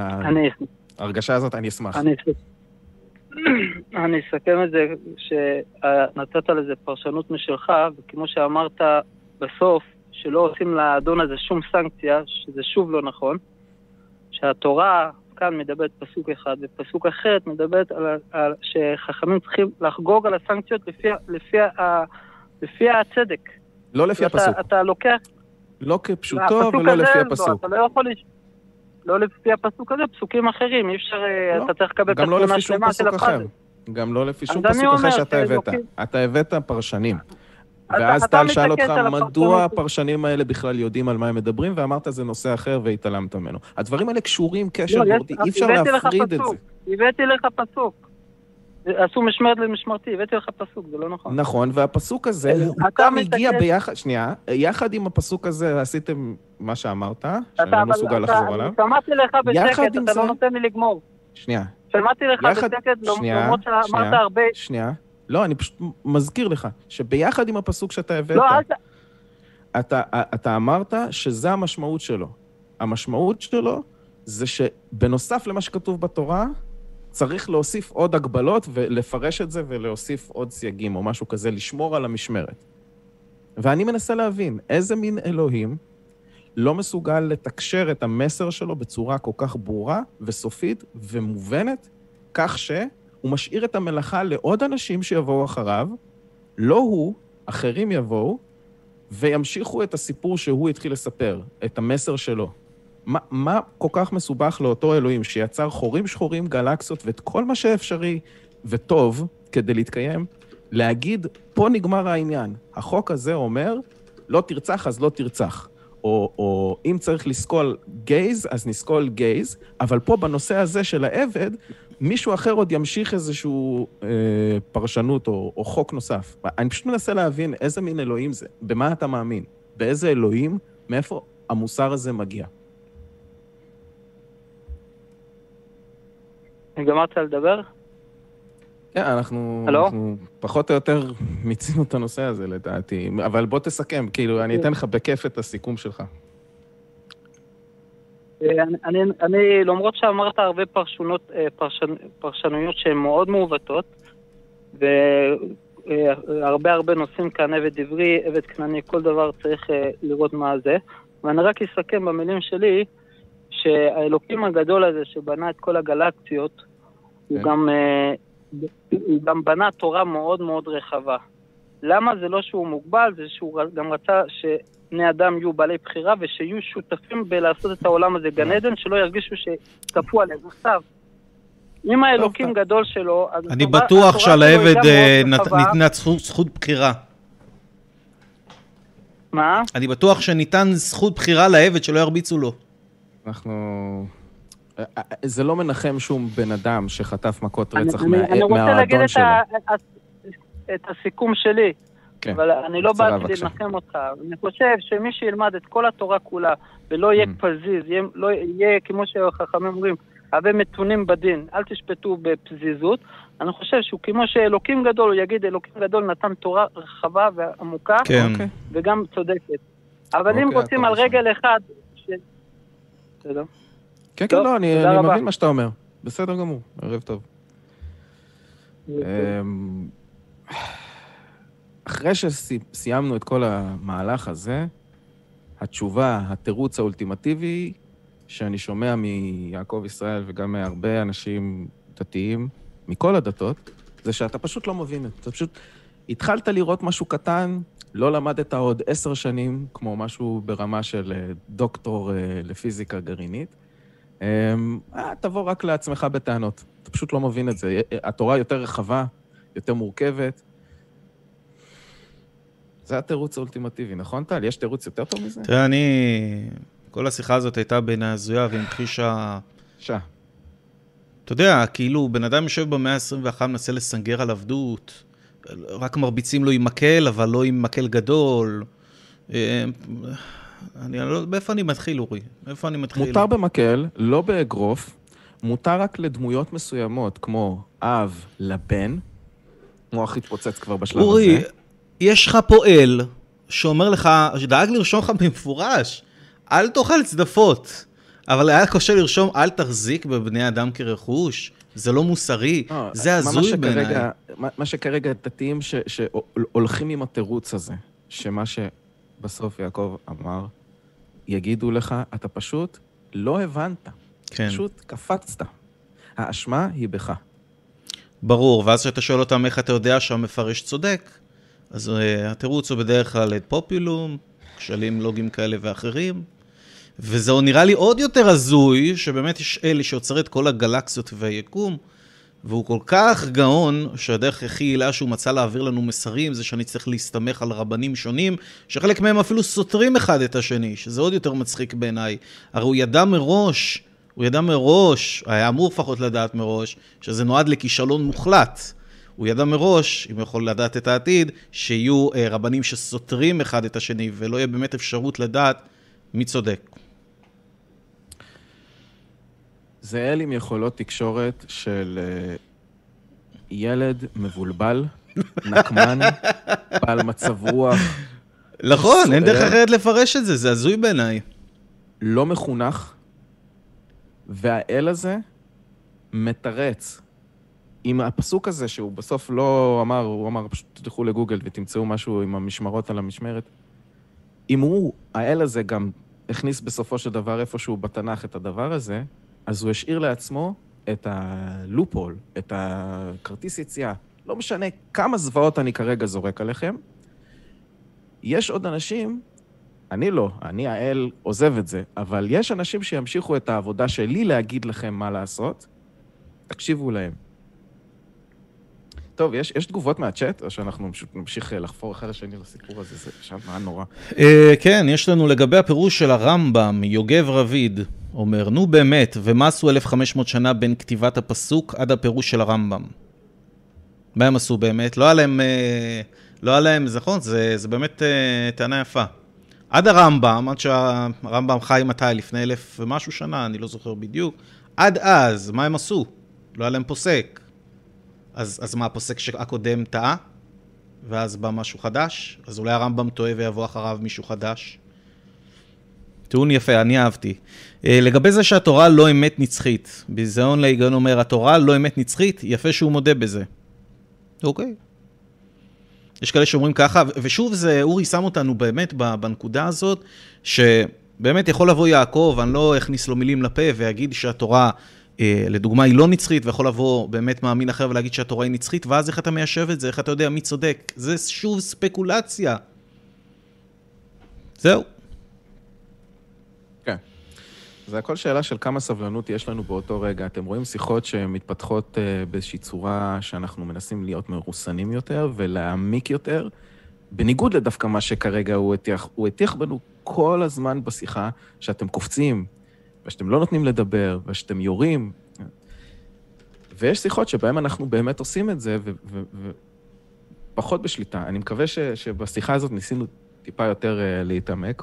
ההרגשה הזאת, אני אשמח. אני אסכם את זה, שנתת לזה פרשנות משלך, וכמו שאמרת בסוף, שלא עושים לאדון הזה שום סנקציה, שזה שוב לא נכון, שהתורה כאן מדברת פסוק אחד, ופסוק אחרת מדברת על, על שחכמים צריכים לחגוג על הסנקציות לפי, לפי, לפי הצדק. לא לפי אתה, הפסוק. אתה לוקח... לא כפשוטו ולא לפי הפסוק. לא, אתה לא יכול... לש... לא לפי הפסוק הזה, פסוקים אחרים, אי אפשר... לא, אתה צריך לקבל את התמונה לא שלמה של הפאזל. גם לא לפי שום פסוק אחר שאתה הבאת. אתה הבאת פרשנים. ואז טל שאל אותך, מדוע הפרשנים האלה בכלל יודעים על מה הם מדברים, ואמרת זה נושא אחר והתעלמת ממנו. הדברים האלה קשורים קשר לא, גורדי, אי אפשר להפריד את זה. הבאתי לך פסוק. עשו משמרת למשמרתי, הבאתי לך פסוק, זה לא נכון. נכון, והפסוק הזה, הוא גם הגיע ביחד, שנייה, יחד עם הפסוק הזה עשיתם מה שאמרת, שאני לא מסוגל לחזור עליו. שמעתי לך בשקט, אתה לא נותן לי לגמור. שנייה. שמעתי לך בשקט, למרות שאמרת הרבה... שנייה, לא, אני פשוט מזכיר לך, שביחד עם הפסוק שאתה הבאת, לא, ת... אתה, אתה אמרת שזה המשמעות שלו. המשמעות שלו זה שבנוסף למה שכתוב בתורה, צריך להוסיף עוד הגבלות ולפרש את זה ולהוסיף עוד סייגים או משהו כזה, לשמור על המשמרת. ואני מנסה להבין, איזה מין אלוהים לא מסוגל לתקשר את המסר שלו בצורה כל כך ברורה וסופית ומובנת, כך ש... הוא משאיר את המלאכה לעוד אנשים שיבואו אחריו, לא הוא, אחרים יבואו, וימשיכו את הסיפור שהוא התחיל לספר, את המסר שלו. מה, מה כל כך מסובך לאותו אלוהים שיצר חורים שחורים, גלקסיות ואת כל מה שאפשרי וטוב כדי להתקיים, להגיד, פה נגמר העניין. החוק הזה אומר, לא תרצח אז לא תרצח. או, או אם צריך לסקול גייז, אז נסקול גייז, אבל פה בנושא הזה של העבד, מישהו אחר עוד ימשיך איזושהי אה, פרשנות או, או חוק נוסף. אני פשוט מנסה להבין איזה מין אלוהים זה, במה אתה מאמין, באיזה אלוהים, מאיפה המוסר הזה מגיע. גמרת לדבר? כן, אנחנו, אנחנו פחות או יותר מיצינו את הנושא הזה לדעתי, אבל בוא תסכם, כאילו, אני אתן לך בכיף את הסיכום שלך. אני, אני, אני, למרות שאמרת הרבה פרשונות, פרשנ, פרשנויות שהן מאוד מעוותות, והרבה הרבה נושאים כאן, עבד עברי, עבד כנעני, כל דבר צריך לראות מה זה. ואני רק אסכם במילים שלי, שהאלוקים הגדול הזה שבנה את כל הגלקסיות, כן. הוא, גם, הוא גם בנה תורה מאוד מאוד רחבה. למה זה לא שהוא מוגבל? זה שהוא גם רצה שבני אדם יהיו בעלי בחירה ושיהיו שותפים בלעשות את העולם הזה גן עדן, שלא ירגישו שכפו עליהם. עכשיו, אם האלוקים גדול שלו, אז... אני בטוח שעל העבד אה, ניתנה זכות בחירה. מה? אני בטוח שניתן זכות בחירה לעבד שלא ירביצו לו. אנחנו... אה, אה, זה לא מנחם שום בן אדם שחטף מכות רצח מהאדון שלו. אני את הסיכום שלי. כן, אבל אני לא באתי לנחם אותך. אני חושב שמי שילמד את כל התורה כולה, ולא יהיה mm. פזיז, יהיה, לא יהיה, כמו שהחכמים אומרים, הרבה מתונים בדין, אל תשפטו בפזיזות. אני חושב שהוא כמו שאלוקים גדול, הוא יגיד, אלוקים גדול נתן תורה רחבה ועמוקה, כן. אוקיי. וגם צודקת. אבל אם אוקיי, רוצים על רגל אחד... ש... בסדר? כן, כן, לא, אני מבין מה שאתה אומר. בסדר גמור, ערב טוב. אחרי שסיימנו את כל המהלך הזה, התשובה, התירוץ האולטימטיבי, שאני שומע מיעקב ישראל וגם מהרבה אנשים דתיים, מכל הדתות, זה שאתה פשוט לא מבין את זה. אתה פשוט התחלת לראות משהו קטן, לא למדת עוד עשר שנים, כמו משהו ברמה של אה, דוקטור אה, לפיזיקה גרעינית. אמ, אה, תבוא רק לעצמך בטענות. אתה פשוט לא מבין את זה. התורה יותר רחבה, יותר מורכבת. זה התירוץ האולטימטיבי, נכון, טל? יש תירוץ יותר טוב מזה? תראה, אני... כל השיחה הזאת הייתה בין הזויה והמחישה... שעה. אתה יודע, כאילו, בן אדם יושב במאה ה-21, מנסה לסנגר על עבדות, רק מרביצים לו עם מקל, אבל לא עם מקל גדול. אה, אני לא... מאיפה אני מתחיל, אורי? מאיפה אני מתחיל? מותר במקל, לא באגרוף. מותר רק לדמויות מסוימות, כמו אב לבן. מוח התפוצץ כבר בשלב אורי, הזה. אורי, יש לך פועל שאומר לך, שדאג לרשום לך במפורש, אל תאכל צדפות. אבל היה קשה לרשום, אל תחזיק בבני אדם כרכוש. זה לא מוסרי, לא, זה הזוי בעיניי. מה שכרגע דתיים שהולכים עם התירוץ הזה, שמה שבסוף יעקב אמר, יגידו לך, אתה פשוט לא הבנת. כן. פשוט קפצת. האשמה היא בך. ברור, ואז כשאתה שואל אותם איך אתה יודע שהמפרש צודק, אז uh, התירוץ הוא בדרך כלל את פופולום, כשלים לוגיים כאלה ואחרים, וזה נראה לי עוד יותר הזוי, שבאמת יש אלה שיוצר את כל הגלקסיות והיקום, והוא כל כך גאון, שהדרך הכי יעילה שהוא מצא להעביר לנו מסרים, זה שאני צריך להסתמך על רבנים שונים, שחלק מהם אפילו סותרים אחד את השני, שזה עוד יותר מצחיק בעיניי. הרי הוא ידע מראש, הוא ידע מראש, היה אמור לפחות לדעת מראש, שזה נועד לכישלון מוחלט. הוא ידע מראש, אם הוא יכול לדעת את העתיד, שיהיו אה, רבנים שסותרים אחד את השני, ולא יהיה באמת אפשרות לדעת מי צודק. זה אל עם יכולות תקשורת של אה, ילד מבולבל, נקמן, בעל מצב רוח. נכון, אין דרך אחרת לפרש את זה, זה הזוי בעיניי. לא מחונך, והאל הזה מתרץ עם הפסוק הזה, שהוא בסוף לא אמר, הוא אמר, פשוט תלכו לגוגל ותמצאו משהו עם המשמרות על המשמרת. אם הוא, האל הזה גם הכניס בסופו של דבר איפשהו בתנ"ך את הדבר הזה, אז הוא השאיר לעצמו את הלופול, את הכרטיס יציאה. לא משנה כמה זוועות אני כרגע זורק עליכם, יש עוד אנשים, אני לא, אני האל עוזב את זה, אבל יש אנשים שימשיכו את העבודה שלי להגיד לכם מה לעשות, תקשיבו להם. טוב, יש, יש תגובות מהצ'אט, או שאנחנו פשוט נמשיך אה, לחפור אחד לשני לסיפור הזה? זה שם מה נורא. Uh, כן, יש לנו לגבי הפירוש של הרמב"ם, יוגב רביד אומר, נו באמת, ומה עשו 1500 שנה בין כתיבת הפסוק עד הפירוש של הרמב"ם? מה הם עשו באמת? לא היה להם, uh, לא היה להם, נכון, זה, זה באמת טענה יפה. עד הרמב"ם, עד שהרמב"ם חי מתי? לפני אלף ומשהו שנה, אני לא זוכר בדיוק. עד אז, מה הם עשו? לא היה להם פוסק. אז, אז מה, הפוסק הקודם טעה? ואז בא משהו חדש? אז אולי הרמב"ם טועה ויבוא אחריו מישהו חדש? טיעון יפה, אני אהבתי. אה, לגבי זה שהתורה לא אמת נצחית, ביזיון להיגיון אומר, התורה לא אמת נצחית, יפה שהוא מודה בזה. אוקיי. יש כאלה שאומרים ככה, ושוב, זה, אורי שם אותנו באמת בנקודה הזאת, שבאמת יכול לבוא יעקב, אני לא אכניס לו מילים לפה ויגיד שהתורה, אה, לדוגמה, היא לא נצחית, ויכול לבוא באמת מאמין אחר ולהגיד שהתורה היא נצחית, ואז איך אתה מיישב את זה, איך אתה יודע מי צודק? זה שוב ספקולציה. זהו. זה הכל שאלה של כמה סבלנות יש לנו באותו רגע. אתם רואים שיחות שמתפתחות uh, באיזושהי צורה שאנחנו מנסים להיות מרוסנים יותר ולהעמיק יותר, בניגוד לדווקא מה שכרגע הוא הטיח. הוא הטיח בנו כל הזמן בשיחה שאתם קופצים, ושאתם לא נותנים לדבר, ושאתם יורים. ויש שיחות שבהן אנחנו באמת עושים את זה, ופחות בשליטה. אני מקווה ש, שבשיחה הזאת ניסינו טיפה יותר uh, להתעמק.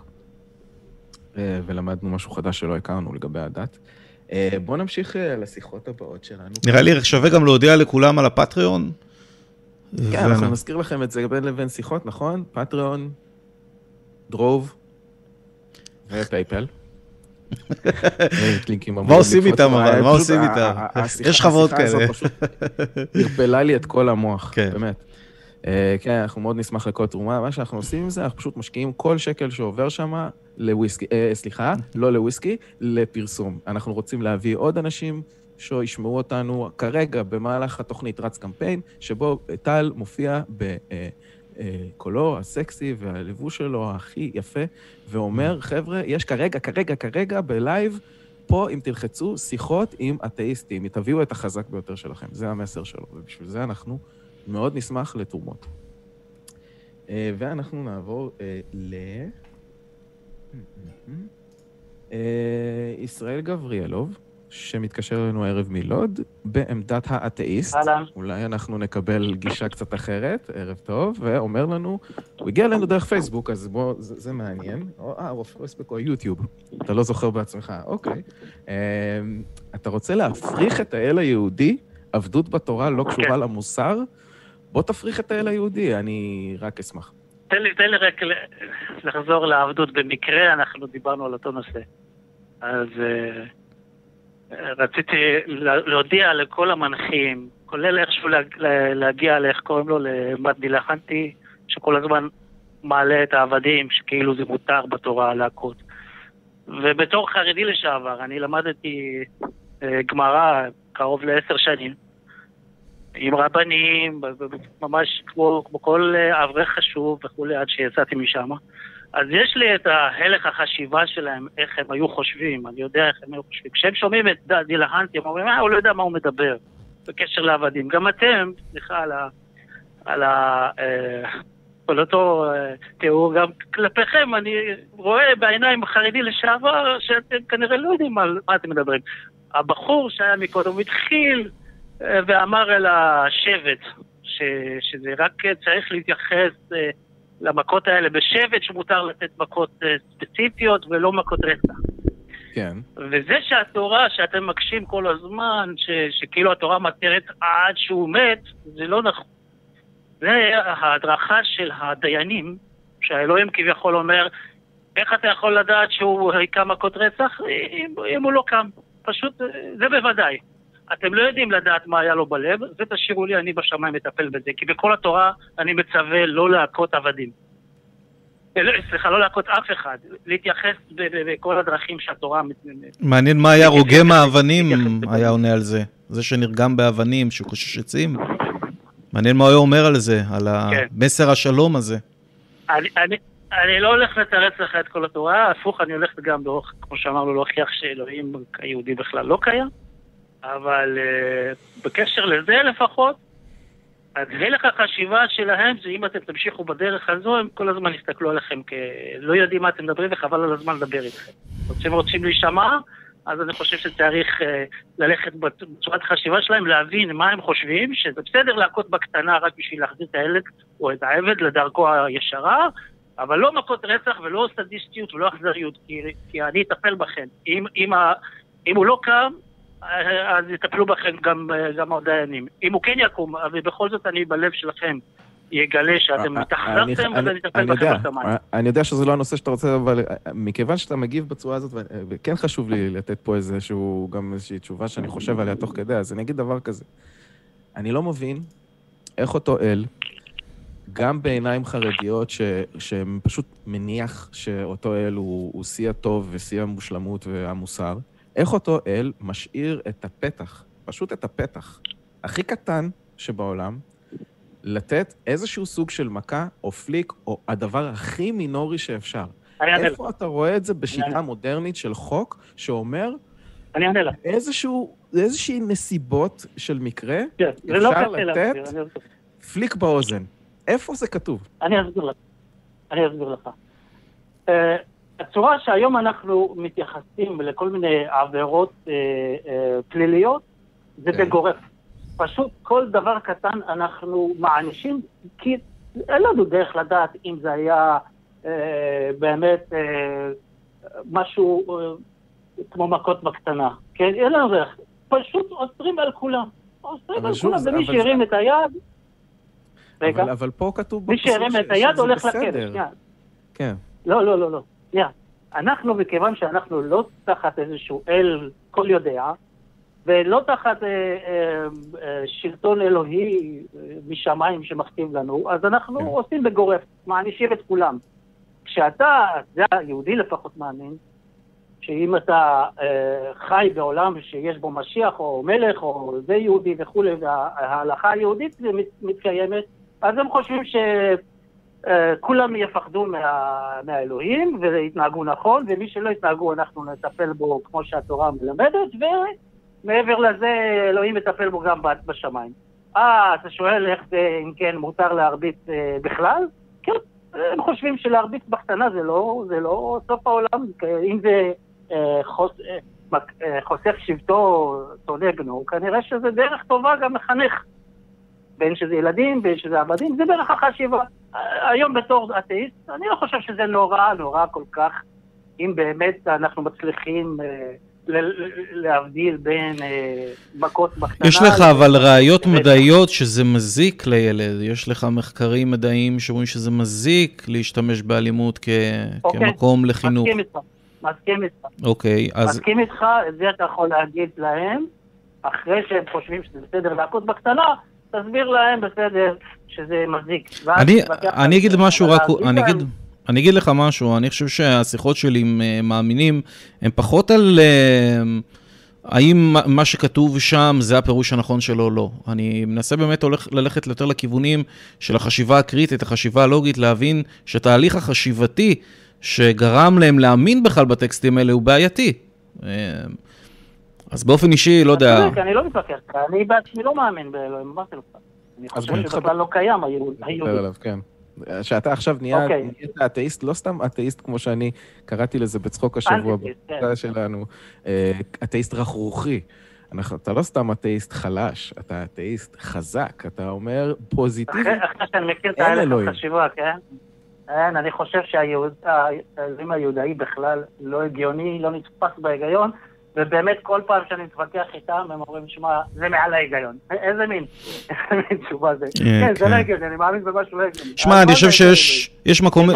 אה, ולמדנו משהו חדש שלא הכרנו לגבי הדת. אה, בואו נמשיך אה, לשיחות הבאות שלנו. נראה לי שווה גם להודיע לכולם על הפטריון. כן, אנחנו נזכיר לכם את זה בין לבין שיחות, נכון? פטריון, דרוב ופייפל. מה עושים איתם אבל? מה עושים איתם? יש חברות כאלה. ערפלה לי את כל המוח, כן. באמת. כן, אנחנו מאוד נשמח לכל תרומה. מה שאנחנו עושים עם זה, אנחנו פשוט משקיעים כל שקל שעובר שם לוויסקי, אה, סליחה, לא לוויסקי, לפרסום. אנחנו רוצים להביא עוד אנשים שישמעו אותנו. כרגע, במהלך התוכנית רץ קמפיין, שבו טל מופיע בקולו אה, אה, הסקסי והלבוש שלו הכי יפה, ואומר, חבר'ה, יש כרגע, כרגע, כרגע, בלייב, פה, אם תלחצו, שיחות עם אתאיסטים, תביאו את החזק ביותר שלכם. זה המסר שלו, ובשביל זה אנחנו מאוד נשמח לתרומות. אה, ואנחנו נעבור ל... אה, ישראל גבריאלוב, שמתקשר אלינו הערב מלוד, בעמדת האתאיסט. אהלן. אולי אנחנו נקבל גישה קצת אחרת, ערב טוב, ואומר לנו, הוא הגיע אלינו דרך פייסבוק, אז בוא, זה, זה מעניין. אה, או פייסבוק או יוטיוב, אתה לא זוכר בעצמך, אוקיי. אה, אתה רוצה להפריך את האל היהודי, עבדות בתורה לא קשורה כן. למוסר? בוא תפריך את האל היהודי, אני רק אשמח. תן לי, תן לי רק לחזור לעבדות. במקרה אנחנו דיברנו על אותו נושא. אז uh, רציתי להודיע לכל המנחים, כולל איכשהו להגיע לאיך קוראים לו, למט דילחנטי, שכל הזמן מעלה את העבדים, שכאילו זה מותר בתורה להכות. ובתור חרדי לשעבר, אני למדתי uh, גמרא קרוב לעשר שנים. עם רבנים, ממש כמו, כמו כל אה, אברך חשוב וכולי, עד שיצאתי משם. אז יש לי את ההלך החשיבה שלהם, איך הם היו חושבים, אני יודע איך הם היו חושבים. כשהם שומעים את דילהנטי, הם אומרים, אה, הוא לא יודע מה הוא מדבר, בקשר לעבדים. גם אתם, סליחה על ה... על ה... אה, על אותו אה, תיאור, גם כלפיכם אני רואה בעיניים חרדי לשעבר שאתם כנראה לא יודעים על מה אתם מדברים. הבחור שהיה מקודם, התחיל ואמר אל השבט, ש, שזה רק צריך להתייחס אה, למכות האלה בשבט, שמותר לתת מכות אה, ספציפיות ולא מכות רצח. כן. וזה שהתורה, שאתם מקשים כל הזמן, ש, שכאילו התורה מתרת עד שהוא מת, זה לא נכון. זה ההדרכה של הדיינים, שהאלוהים כביכול אומר, איך אתה יכול לדעת שהוא היכה מכות רצח אם, אם הוא לא קם? פשוט, אה, זה בוודאי. אתם לא יודעים לדעת מה היה לו בלב, זה תשאירו לי, אני בשמיים מטפל בזה. כי בכל התורה אני מצווה לא להכות עבדים. אה, לא, סליחה, לא להכות אף אחד, להתייחס בכל הדרכים שהתורה... מעניין מה היה רוגם האבנים, היה עונה על זה. זה שנרגם באבנים, שקושש עצים. מעניין מה הוא אומר על זה, על כן. המסר השלום הזה. אני לא הולך לתרץ לך את כל התורה, הפוך, אני הולך גם, כמו שאמרנו, להוכיח שאלוהים היהודי בכלל לא קיים. אבל uh, בקשר לזה לפחות, הלך החשיבה שלהם זה אם אתם תמשיכו בדרך הזו, הם כל הזמן יסתכלו עליכם כלא יודעים מה אתם מדברים וחבל על הזמן לדבר איתכם. אם רוצים להישמע, אז אני חושב שצריך uh, ללכת בצורת החשיבה שלהם, להבין מה הם חושבים, שזה בסדר להכות בקטנה רק בשביל להחזיר את הילד או את העבד לדרכו הישרה, אבל לא מכות רצח ולא סטדיסטיות ולא אכזריות, כי, כי אני אטפל בכם. אם, אם, ה, אם הוא לא קם, אז יטפלו בכם גם, גם הדיינים. אם הוא כן יקום, אבל בכל זאת אני בלב שלכם, יגלה שאתם אה, התאכזבתם אני- וזה אני- אני בכם יודע, בשמיים. אני יודע שזה לא הנושא שאתה רוצה, אבל אה, מכיוון שאתה מגיב בצורה הזאת, וכן חשוב לי לתת פה איזשהו, גם איזושהי תשובה שאני חושב עליה תוך כדי, אז אני אגיד דבר כזה. אני לא מבין איך אותו אל, גם בעיניים חרדיות, ש, שפשוט מניח שאותו אל הוא, הוא שיא הטוב ושיא המושלמות והמוסר, איך אותו אל משאיר את הפתח, פשוט את הפתח, הכי קטן שבעולם, לתת איזשהו סוג של מכה או פליק, או הדבר הכי מינורי שאפשר. איפה אתה רואה את זה בשיטה. מודרנית של חוק שאומר אני אענה לך. איזשהו, איזושהי נסיבות של מקרה, כן, לא אפשר לתת? פליק באוזן. איפה זה כתוב? אני אסביר לך. אני אסביר לך. אה, הצורה שהיום אנחנו מתייחסים לכל מיני עבירות אה, אה, פליליות, זה כן. בגורף. פשוט כל דבר קטן אנחנו מענישים, כי אין לנו דרך לדעת אם זה היה אה, באמת אה, משהו אה, כמו מכות בקטנה. כן, אין לנו דרך. פשוט עוצרים על כולם. אבל על שוב, כולם, זה- ומי שהרים את היד... רגע. אבל, אבל פה כתוב מי שהרים את היד הולך לכלא. כן. לא, לא, לא, לא. שנייה. אנחנו, מכיוון שאנחנו לא תחת איזשהו אל כל יודע, ולא תחת אה, אה, אה, שלטון אלוהי אה, משמיים שמכתיב לנו, אז אנחנו כן. עושים בגורף, מענישים את כולם. כשאתה, זה היהודי לפחות מאמין, שאם אתה אה, חי בעולם שיש בו משיח או מלך או זה יהודי וכולי, וההלכה היהודית מת- מתקיימת, אז הם חושבים שכולם יפחדו מה, מהאלוהים ויתנהגו נכון, ומי שלא יתנהגו אנחנו נטפל בו כמו שהתורה מלמדת, ומעבר לזה אלוהים יטפל בו גם בשמיים. אה, אתה שואל איך זה, אם כן, מותר להרביץ אה, בכלל? כן, הם חושבים שלהרביץ בקטנה זה לא, זה לא סוף העולם, אם זה אה, חוס, אה, אה, חוסך שבטו, שונא בנו, כנראה שזה דרך טובה גם לחנך. בין שזה ילדים, בין שזה עבדים, זה דרך החשיבה. היום בתור אתאיסט, אני לא חושב שזה נורא, נורא כל כך, אם באמת אנחנו מצליחים אה, להבדיל בין אה, מכות בקטנה... יש לך אבל ראיות מדעיות שזה מזיק לילד, יש לך מחקרים מדעיים שאומרים שזה מזיק להשתמש באלימות כ- אוקיי. כמקום לחינוך. מסכים איתך, מסכים איתך. אוקיי, אז מסכים איתך, את זה אתה יכול להגיד להם, אחרי שהם חושבים שזה בסדר להכות בקטנה, תסביר להם בסדר שזה מזיק. אני, אני אגיד. משהו רק, אני אגיד, אני אגיד לך משהו, אני חושב שהשיחות שלי עם אה, מאמינים הן פחות על אה, האם מה- שכתוב שם זה הפירוש הנכון שלו או לא. אני מנסה באמת הולך, ללכת יותר לכיוונים של החשיבה הקריטית, החשיבה הלוגית, להבין שהתהליך החשיבתי שגרם להם להאמין בכלל בטקסטים האלה הוא בעייתי. אז באופן אישי, לא יודע, אני לא מתווכח אני בעצמי לא מאמין באלוהים, אמרתי לך. אני חושב שבכלל לא קיים היהודי. כן. שאתה עכשיו נהיה, אוקיי. אתאיסט, לא סתם אתאיסט כמו שאני קראתי לזה בצחוק השבוע אנטיתיסט, כן. בקבוצה שלנו, אה, אתאיסט רכרוכי. אנחנו- אתה לא סתם אתאיסט חלש, אתה אתאיסט חזק, אתה אומר פוזיטיבי. אחרי שאני מכיר את ההלך אלוהים. החשיבה, כן? אין, אני חושב שהאלוהים היהודאי בכלל לא הגיוני, לא נתפס בהיגיון, ובאמת כל פעם שאני מתווכח איתם, הם אומרים, שמע, זה מעל ההיגיון. איזה מין, תשובה זה. כן, זה כן. לא הגיוני, אני מאמין במשהו לא הגיוני. שמע, אני חושב זה שיש יש מקום.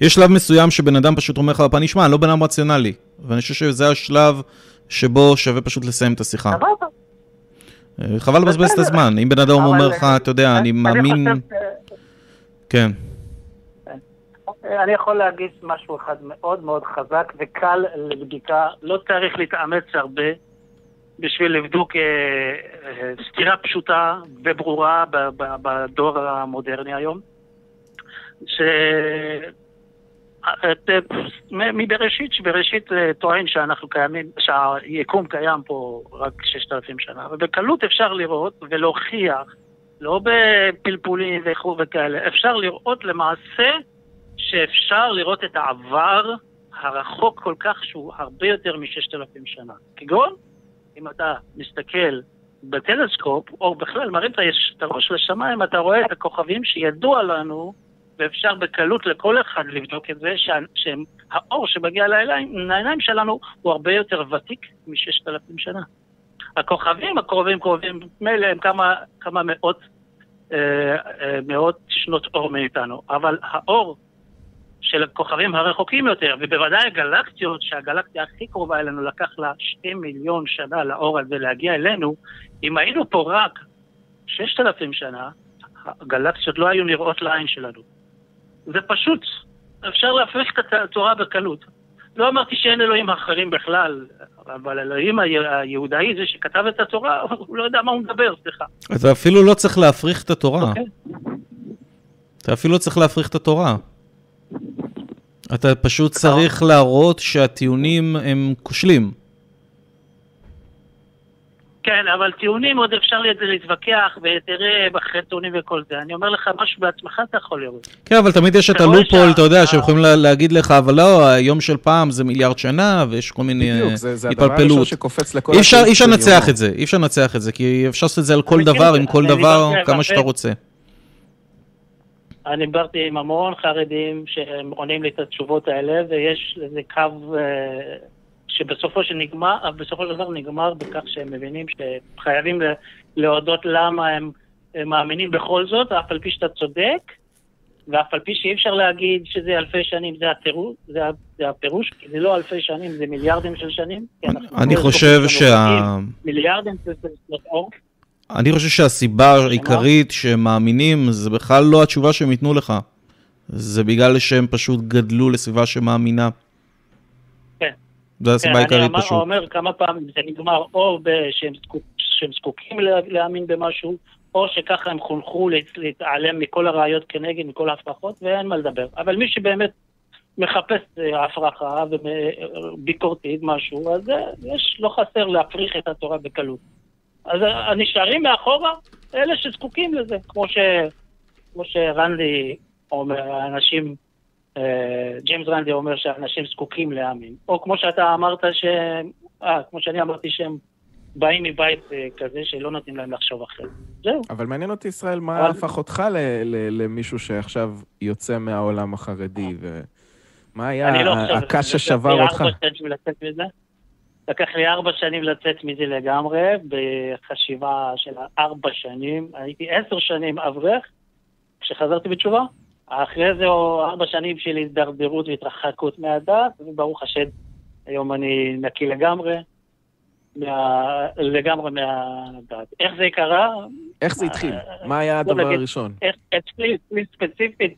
יש שלב מסוים שבן אדם פשוט אומר לך בפנים, שמע, אני לא בן אדם רציונלי. ואני חושב שזה השלב שבו שווה פשוט לסיים את השיחה. אה, חבל לבזבז את. הזמן. אם בן אדם אומר לך, אתה יודע, אני מאמין... חושב, אה, כן. אני יכול להגיד משהו אחד מאוד מאוד חזק וקל לבדיקה, לא צריך להתאמץ הרבה בשביל לבדוק אה, אה, סתירה פשוטה וברורה בדור המודרני היום, ש... אה, אה, שבראשית אה, טוען שאנחנו קיימים, שהיקום קיים פה רק ששת אלפים שנה, ובקלות אפשר לראות ולהוכיח, לא בפלפולים וכו' וכאלה, אפשר לראות למעשה שאפשר לראות את העבר הרחוק כל כך שהוא הרבה יותר מששת אלפים שנה. כגון, אם אתה מסתכל בטלסקופ, או בכלל מרים את הראש לשמיים, אתה רואה את הכוכבים שידוע לנו, ואפשר בקלות לכל אחד לבדוק את זה, שה- שהאור שמגיע לעיניים לעיניים שלנו הוא הרבה יותר ותיק מששת אלפים שנה. הכוכבים הקרובים קרובים, מילא הם כמה, כמה מאות אה, אה, מאות שנות אור מאיתנו, אבל האור של הכוכבים הרחוקים יותר, ובוודאי הגלקסיות, שהגלקסיה הכי קרובה אלינו לקח לה שתי מיליון שנה לאור הזה להגיע אלינו, אם היינו פה רק ששת אלפים שנה, הגלקסיות לא היו נראות לעין שלנו. זה פשוט, אפשר להפריך את התורה בקלות. לא אמרתי שאין אלוהים אחרים בכלל, אבל אלוהים היהודאי, זה שכתב את התורה, הוא לא יודע מה הוא מדבר, סליחה. אתה אפילו לא צריך להפריך את התורה. אוקיי. אתה אפילו לא צריך להפריך את התורה. אתה פשוט צריך להראות שהטיעונים הם כושלים. כן, אבל טיעונים עוד אפשר להתווכח, ותראה אחרי טיעונים וכל זה. אני אומר לך, משהו בעצמך אתה יכול לראות. כן, אבל תמיד יש את הלופול, אתה יודע, שיכולים לה- להגיד לך, אבל לא, היום של פעם זה מיליארד שנה, ויש כל מיני בדיוק, אה, זה זה הדבר הראשון התפלפלות. שקופץ לכל... אי אפשר, לנצח. את זה, אי אפשר לנצח את זה, כי אפשר לעשות את זה על כל דבר, עם כל דבר, דיברתי כמה שאתה רוצה. אני דיברתי עם המון חרדים שהם עונים לי את התשובות האלה, ויש איזה קו אה, שבסופו של נגמר, בסופו של דבר נגמר בכך שהם מבינים שחייבים להודות למה הם, הם מאמינים בכל זאת, אף על פי שאתה צודק, ואף על פי שאי אפשר להגיד שזה אלפי שנים, זה, הטירוש, זה, זה הפירוש, כי זה לא אלפי שנים, זה מיליארדים של שנים. אני חושב שה... מיליארדים של שנות אור. אני חושב שהסיבה העיקרית שהם מאמינים, זה בכלל לא התשובה שהם ייתנו לך. זה בגלל שהם פשוט גדלו לסביבה שמאמינה. כן. זו הסיבה העיקרית אני אמר- פשוט. אומר כמה פעמים, זה נגמר או שהם זקוק- שהם זקוקים לה- להאמין במשהו, או שככה הם חונכו להת- להתעלם מכל הראיות כנגד, מכל ההפרחות, ואין מה לדבר. אבל מי שבאמת מחפש אה, הפרחה וביקורתית משהו, אז אה, יש, לא חסר להפריך את התורה בקלות. אז אה, הנשארים מאחורה, אלה שזקוקים לזה, כמו, ש, כמו שרנדי אומר, האנשים אה, ג'יימס רנדי אומר שאנשים זקוקים להאמין. או כמו שאתה אמרת ש... אה, כמו שאני אמרתי שהם באים מבית אה, כזה שלא נותנים להם לחשוב אחרת. זהו. אבל מעניין אותי, ישראל, מה אבל- הפך אותך ל- ל- למישהו שעכשיו יוצא מהעולם החרדי, ומה היה אני לא חושב... הקש ששבר אותך? ארבע שנים לצאת מזה. לקח לי ארבע שנים לצאת מזה לגמרי, בחשיבה של ארבע שנים. הייתי עשר שנים אברך, כשחזרתי בתשובה. אחרי זה ארבע שנים של הידרדרות והתרחקות מהדת, וברוך השם, היום אני נקי לגמרי, מה... לגמרי מהדת. איך זה קרה? איך זה התחיל? אה, מה היה הדבר הראשון? אצלי ספציפית,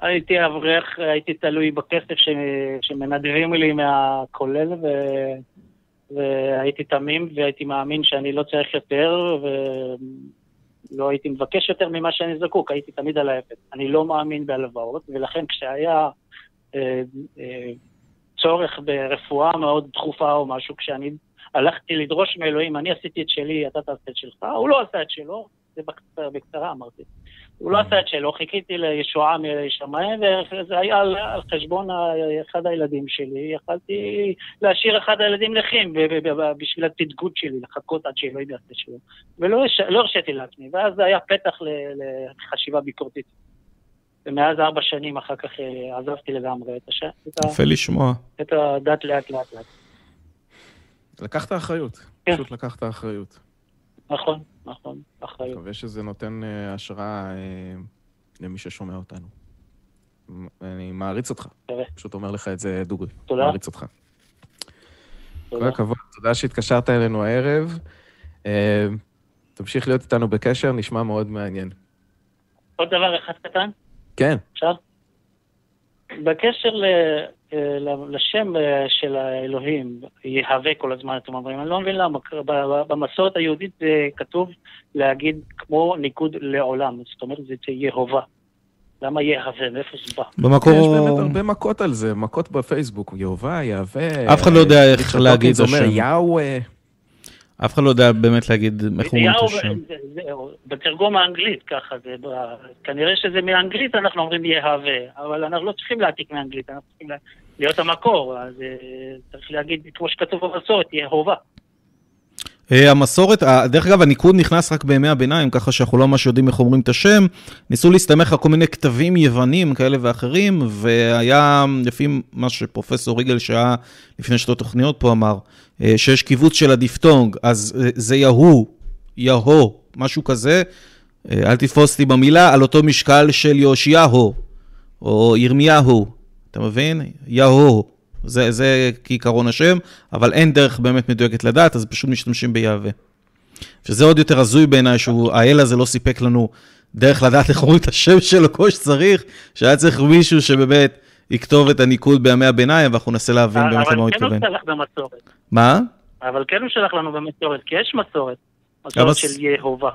הייתי אברך, הייתי תלוי בכסף ש... שמנדבים לי מהכולל, ו... והייתי תמים, והייתי מאמין שאני לא צריך יותר, ולא הייתי מבקש יותר ממה שאני זקוק, הייתי תמיד על האפס. אני לא מאמין בהלוואות, ולכן כשהיה אה, אה, צורך ברפואה מאוד דחופה או משהו, כשאני הלכתי לדרוש מאלוהים, אני עשיתי את שלי, אתה תעשה את שלך, הוא לא עשה את שלו, זה בקצרה, בקצרה אמרתי. הוא לא עשה את שלו, חיכיתי לישועה משמיים, וזה היה על, על חשבון אחד הילדים שלי. יכלתי להשאיר אחד הילדים נכים בשביל התדגות שלי, לחכות עד שאלוהים יעשה שלו. ולא לא הרשיתי לעצמי, ואז זה היה פתח לחשיבה ביקורתית. ומאז ארבע שנים אחר כך אה, עזבתי לגמרי את, הש... את, ה... יפה לשמוע. את הדת לאט לאט לאט. לקחת אחריות, כן. פשוט לקחת אחריות. נכון, נכון, אחריות. מקווה שזה נותן אה, השראה אה, למי ששומע אותנו. אני מעריץ אותך, תראה. פשוט אומר לך את זה דוגרי. תודה. מעריץ אותך. כל תודה. הכבוד, תודה שהתקשרת אלינו הערב. אה, תמשיך להיות איתנו בקשר, נשמע מאוד מעניין. עוד דבר אחד קטן. כן, עכשיו, בקשר ל- לשם אה, של האלוהים, יהווה כל הזמן, אתם אומרים, אני לא מבין למה, ב- ב- במסורת היהודית זה כתוב להגיד כמו ניקוד לעולם, זאת אומרת זה יהובה. למה יהווה? מאיפה זה בא? במקור... יש באמת הרבה מכות על זה, מכות בפייסבוק, יהובה, יהווה. אף אחד לא יודע איך להגיד את השם. יאווה. אף אחד לא יודע באמת להגיד איך אומרים את השם. בתרגום האנגלית ככה, זה, ב- כנראה שזה מאנגלית אנחנו אומרים יהווה, אבל אנחנו לא צריכים להעתיק מאנגלית, אנחנו צריכים לה- להיות המקור, אז אה, צריך להגיד כמו שכתוב במסורת, יהובה. אה, המסורת, אה, דרך אגב, הניקוד נכנס רק בימי הביניים, ככה שאנחנו לא ממש יודעים איך אומרים את השם. ניסו להסתמך על כל מיני כתבים יוונים כאלה ואחרים, והיה, לפי מה שפרופסור ריגל שהיה לפני שתי תוכניות פה אמר, אה, שיש קיבוץ של הדיפטונג, אז זה יהו, יהו, משהו כזה, אל תתפוס אותי במילה, על אותו משקל של יאשיהו, או ירמיהו, אתה מבין? יהו. זה, זה כעיקרון השם, אבל אין דרך באמת מדויקת לדעת, אז פשוט משתמשים ביהווה. שזה עוד יותר הזוי בעיניי, שהאל הזה לא סיפק לנו דרך לדעת איך אומרים את השם שלו כמו שצריך, שהיה צריך מישהו שבאמת יכתוב את הניקוד בימי הביניים, ואנחנו ננסה להבין באמת למה הוא התכוון. אבל כן הוא שלח במסורת. מה? אבל כן הוא שלח לנו במסורת, כי יש מסורת. מסורת של יהובה.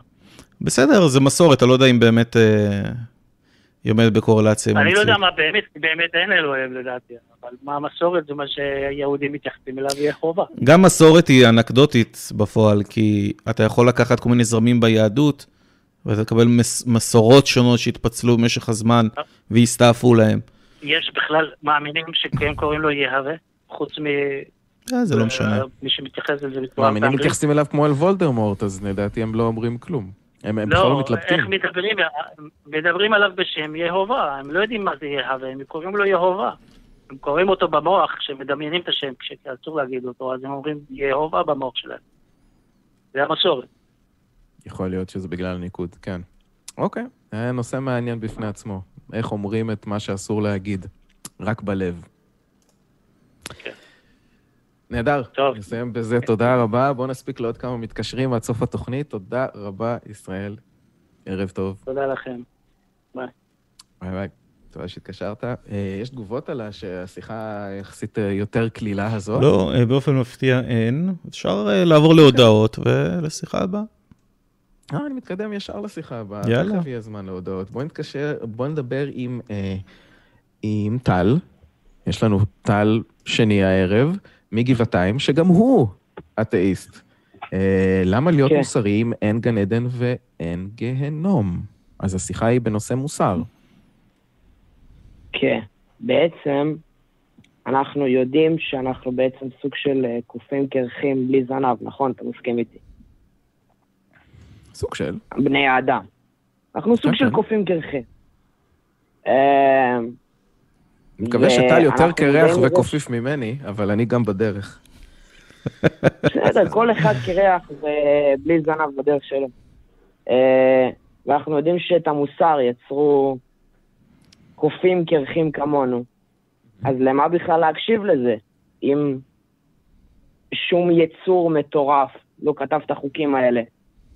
בסדר, זה מסורת, אני לא יודע אם באמת אה, היא עומדת בקורלציה עם אני לא יודע. מה באמת, באמת אין אלוהים לדעתי, אבל מה המסורת זה מה שיהודים מתייחסים אליו יהובה. גם מסורת היא אנקדוטית בפועל, כי אתה יכול לקחת כל מיני זרמים ביהדות, ואתה תקבל מס, מסורות שונות שהתפצלו במשך הזמן והסתעפו להם. יש בכלל מאמינים שהם קוראים לו יהווה, חוץ מ... אה, זה לא משנה. מי שמתייחס לזה בצורה מאמינים מתייחסים אליו כמו אל וולדרמורט, אז לדעתי הם לא אומרים כלום. הם הם בכלל לא לא, מתלבטים. איך מדברים, מדברים עליו בשם יהובה, הם לא יודעים מה זה יהווה, הם קוראים לו יהובה. הם קוראים אותו במוח, כשמדמיינים את השם, כשאסור להגיד אותו, אז הם אומרים יהובה במוח שלהם. זה המסורת. יכול להיות שזה בגלל הניקוד, כן. אוקיי, היה נושא מעניין בפני עצמו. איך אומרים את מה שאסור להגיד, רק בלב. כן. נהדר. טוב. נסיים בזה, תודה רבה. בואו נספיק לעוד כמה מתקשרים עד סוף התוכנית. תודה רבה, ישראל. ערב טוב. תודה לכם. ביי ביי. תודה שהתקשרת. אה, יש תגובות על השיחה היחסית אה, יותר קלילה הזאת? לא, אה, באופן מפתיע אין. אפשר לעבור להודעות ולשיחה הבאה. אה, אני מתקדם ישר לשיחה הבאה. יאללה. תכף יהיה זמן להודעות. בואו נתקשר, בואו נדבר עם, אה, עם טל. יש לנו טל שני הערב, מגבעתיים, שגם הוא אתאיסט. אה, למה להיות כן. מוסרי אם אין גן עדן ואין גיהנום? אז השיחה היא בנושא מוסר. כן. בעצם, אנחנו יודעים שאנחנו בעצם סוג של אה, קופים קרחים בלי זנב, נכון? אתה מסכים איתי? סוג של. בני האדם. אנחנו סוג כן, של כן. קופים קרחים. אני מקווה שטל יותר קרח וקופיף ממני, אבל אני גם בדרך. בסדר, כל אחד קרח ובלי זנב בדרך שלו. אה, ואנחנו יודעים שאת המוסר יצרו קופים קרחים כמונו. אז למה בכלל להקשיב לזה? אם שום יצור מטורף לא כתב את החוקים האלה,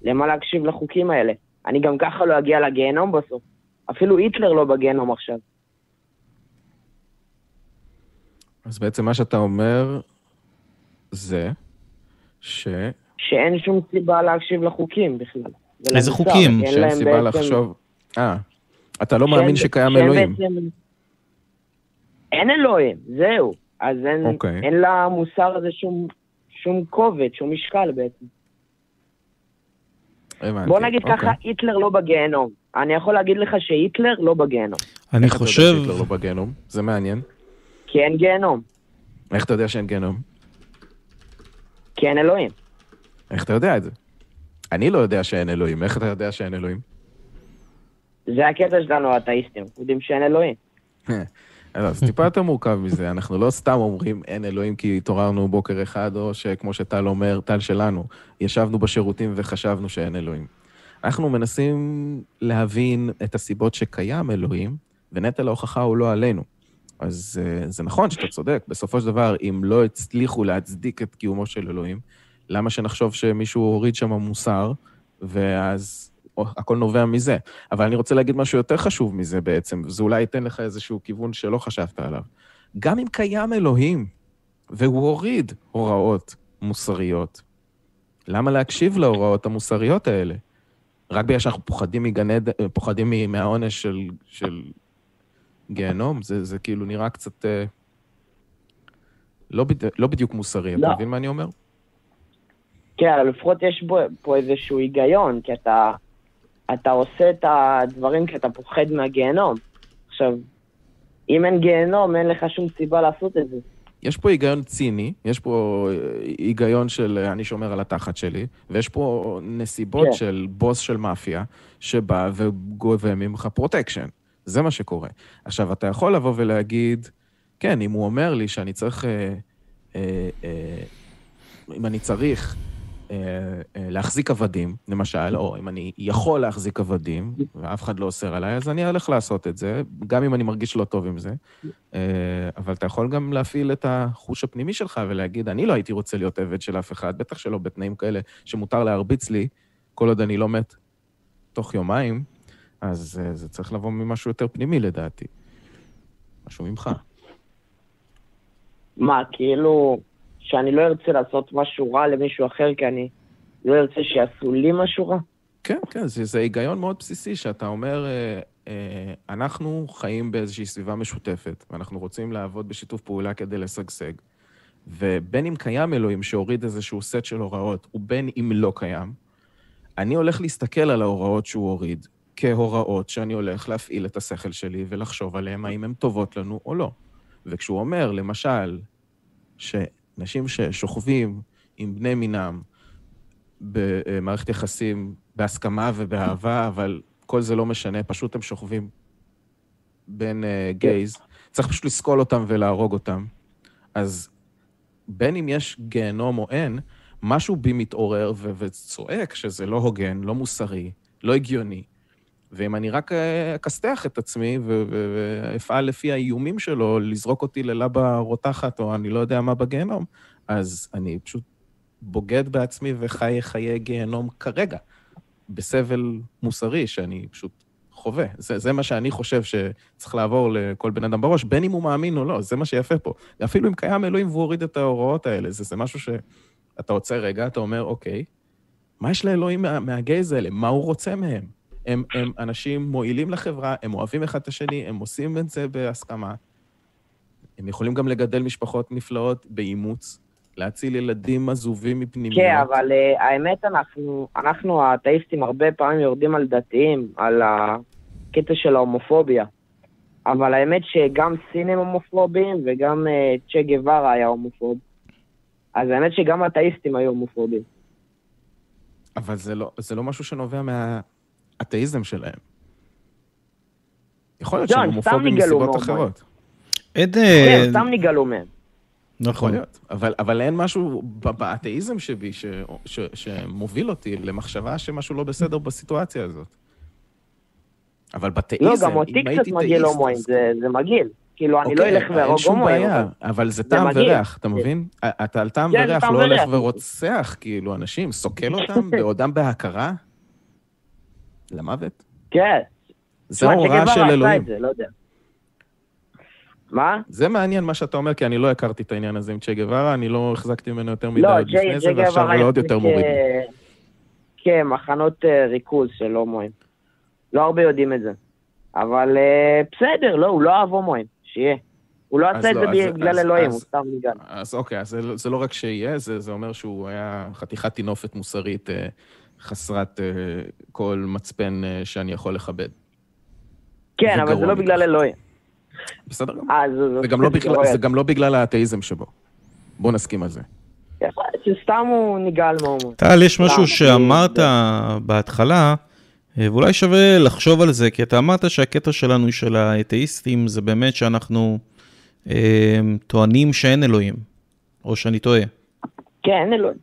למה להקשיב לחוקים האלה? אני גם ככה לא אגיע לגיהנום בסוף. אפילו היטלר לא בגיהנום עכשיו. אז בעצם מה שאתה אומר זה ש... שאין שום סיבה להקשיב לחוקים בכלל. איזה חוקים? שאין סיבה בעצם- לחשוב... אה, אתה לא שאין- מאמין שקיים שאין אלוהים. בעצם- אין אלוהים, זהו. אז אין, אוקיי. אין למוסר הזה שום, שום כובד, שום משקל בעצם. הבנתי. בוא נגיד אוקיי. ככה, היטלר לא בגיהנום. אני יכול להגיד לך שהיטלר לא בגיהנום. אני איך אתה יודע חושב, שהיטלר לא בגיהנום? זה מעניין. כי אין גיהנום, איך אתה יודע שאין גיהנום? כי אין אלוהים. איך אתה יודע את זה? אני לא יודע שאין אלוהים, איך אתה יודע שאין אלוהים? זה הקטע שלנו, האתאיסטים. יודעים שאין אלוהים. אז טיפה יותר מורכב מזה, אנחנו לא סתם אומרים אין אלוהים כי התעוררנו בוקר אחד, או שכמו שטל אומר, טל שלנו, ישבנו בשירותים וחשבנו שאין אלוהים. אנחנו מנסים להבין את הסיבות שקיים אלוהים, ונטל ההוכחה הוא לא עלינו. אז uh, זה נכון שאתה צודק, בסופו של דבר, אם לא הצליחו להצדיק את קיומו של אלוהים, למה שנחשוב שמישהו הוריד שם מוסר, ואז הכל נובע מזה. אבל אני רוצה להגיד משהו יותר חשוב מזה בעצם, וזה אולי ייתן לך איזשהו כיוון שלא חשבת עליו. גם אם קיים אלוהים, והוא הוריד הוראות מוסריות, למה להקשיב להוראות המוסריות האלה? רק בגלל שאנחנו פוחדים מגן עדן, פוחדים מהעונש של, של גיהנום? זה, זה כאילו נראה קצת אה, לא, בד... לא בדיוק מוסרי, אתה לא. מבין מה אני אומר? כן, אבל לפחות יש בו, פה איזשהו היגיון, כי אתה, אתה עושה את הדברים כי אתה פוחד מהגיהנום. עכשיו, אם אין גיהנום, אין לך שום סיבה לעשות את זה. יש פה היגיון ציני, יש פה אה, היגיון של אה, אני שומר על התחת שלי, ויש פה נסיבות כן. של בוס של מאפיה, שבא וגובה ממך פרוטקשן. זה מה שקורה. עכשיו, אתה יכול לבוא ולהגיד, כן, אם הוא אומר לי שאני צריך, אה, אה, אה, אם אני צריך אה, אה, להחזיק עבדים, למשל, או אם אני יכול להחזיק עבדים, ואף אחד לא אוסר עליי, אז אני הולך לעשות את זה, גם אם אני מרגיש לא טוב עם זה. אבל אתה יכול גם להפעיל את החוש הפנימי שלך ולהגיד, אני לא הייתי רוצה להיות עבד של אף אחד, בטח שלא בתנאים כאלה שמותר להרביץ לי, כל עוד אני לא מת תוך יומיים, אז אה, זה צריך לבוא ממשהו יותר פנימי לדעתי. משהו ממך. מה, כאילו, שאני לא ארצה לעשות משהו רע למישהו אחר, כי אני לא ארצה שיעשו לי משהו רע? כן, כן, זה, זה היגיון מאוד בסיסי, שאתה אומר, אה, אה, אנחנו חיים באיזושהי סביבה משותפת, ואנחנו רוצים לעבוד בשיתוף פעולה כדי לשגשג. ובין אם קיים אלוהים שהוריד איזשהו סט של הוראות, ובין אם לא קיים, אני הולך להסתכל על ההוראות שהוא הוריד כהוראות שאני הולך להפעיל את השכל שלי ולחשוב עליהן, האם הן טובות לנו או לא. וכשהוא אומר, למשל, שאנשים ששוכבים עם בני מינם במערכת יחסים בהסכמה ובאהבה, אבל כל זה לא משנה, פשוט הם שוכבים בין uh, גייז, צריך פשוט לסקול אותם ולהרוג אותם. אז בין אם יש גיהנום או אין, משהו בי מתעורר ו- וצועק שזה לא הוגן, לא מוסרי, לא הגיוני. ואם אני רק אה, אכסתח את עצמי ואפעל לפי האיומים שלו לזרוק אותי ללבה רותחת, או אני לא יודע מה בגיהנום, אז אני פשוט בוגד בעצמי וחי חיי גיהנום כרגע, בסבל מוסרי שאני פשוט חווה. זה, זה מה שאני חושב שצריך לעבור לכל בן אדם בראש, בין אם הוא מאמין או לא, זה מה שיפה פה. אפילו אם קיים אלוהים והוא הוריד את ההוראות האלה, זה, זה משהו שאתה עוצר רגע, אתה אומר, אוקיי, מה יש לאלוהים מה, מהגייז האלה? מה הוא רוצה מהם? הם, הם אנשים מועילים לחברה, הם אוהבים אחד את השני, הם עושים את זה בהסכמה. הם יכולים גם לגדל משפחות נפלאות באימוץ, להציל ילדים עזובים מפנימיות. כן, אבל uh, האמת, אנחנו, אנחנו האתאיסטים הרבה פעמים יורדים על דתיים, על הקטע של ההומופוביה. אבל האמת שגם סין הם הומופובים וגם uh, צ'ה גווארה היה הומופוב. אז האמת שגם האתאיסטים היו הומופובים. אבל זה לא, זה לא משהו שנובע מהאתאיזם שלהם. יכול להיות שהם הומופובים מסיבות. אחרות. עד... כן, סתם נגאלו מהם. נכון. אבל, אבל אין משהו ב- באתאיזם שבי ש, ש, שמוביל אותי למחשבה שמשהו לא בסדר בסיטואציה הזאת. אבל בתאיזם, לא, גם אותי קצת מגעיל הומואים, זה זה מגעיל. כאילו, אני לא אוקיי, אלך ואהרוג אין שום הומואים. בעיה, אבל- זה טעם. וריח, אתה מבין? אתה על טעם כן, וריח לא הולך. ורוצח, כאילו, אנשים, סוקל אותם בעודם בהכרה? למוות? כן. זה צ'ה גווארה של אלוהים. את זה, לא יודע. מה? זה מעניין מה שאתה אומר, כי אני לא הכרתי את העניין הזה עם צ'ה גווארה, אני לא החזקתי ממנו יותר מדי לא, לפני צ'ה זה, ועכשיו גווארה הוא עוד יותר החזיק, מוריד לי. אה, כן, מחנות ריכוז של הומואים. לא הרבה יודעים את זה. אבל אה, בסדר, לא, הוא לא אהב הומואים, שיהיה. הוא לא עשה את לא, זה אז- בגלל אז- אלוהים, אז- הוא סתם ניגן. אז אוקיי, אז זה, זה לא רק שיהיה, זה, זה אומר שהוא היה חתיכת טינופת מוסרית אה, חסרת אה, כל מצפן אה, שאני יכול לכבד. כן, אבל זה לא. בגלל אלוהים. בסדר גמור. אה, זה- גם לא בגלל- גם לא בגלל האתאיזם שבו. בוא נסכים על זה. שסתם הוא נגעל מהומואים. טל, יש משהו שאמרת בהתחלה, ואולי שווה לחשוב על זה, כי אתה אמרת שהקטע שלנו של האתאיסטים זה באמת שאנחנו אה, טוענים שאין אלוהים, או שאני טועה. כן, אין אלוהים.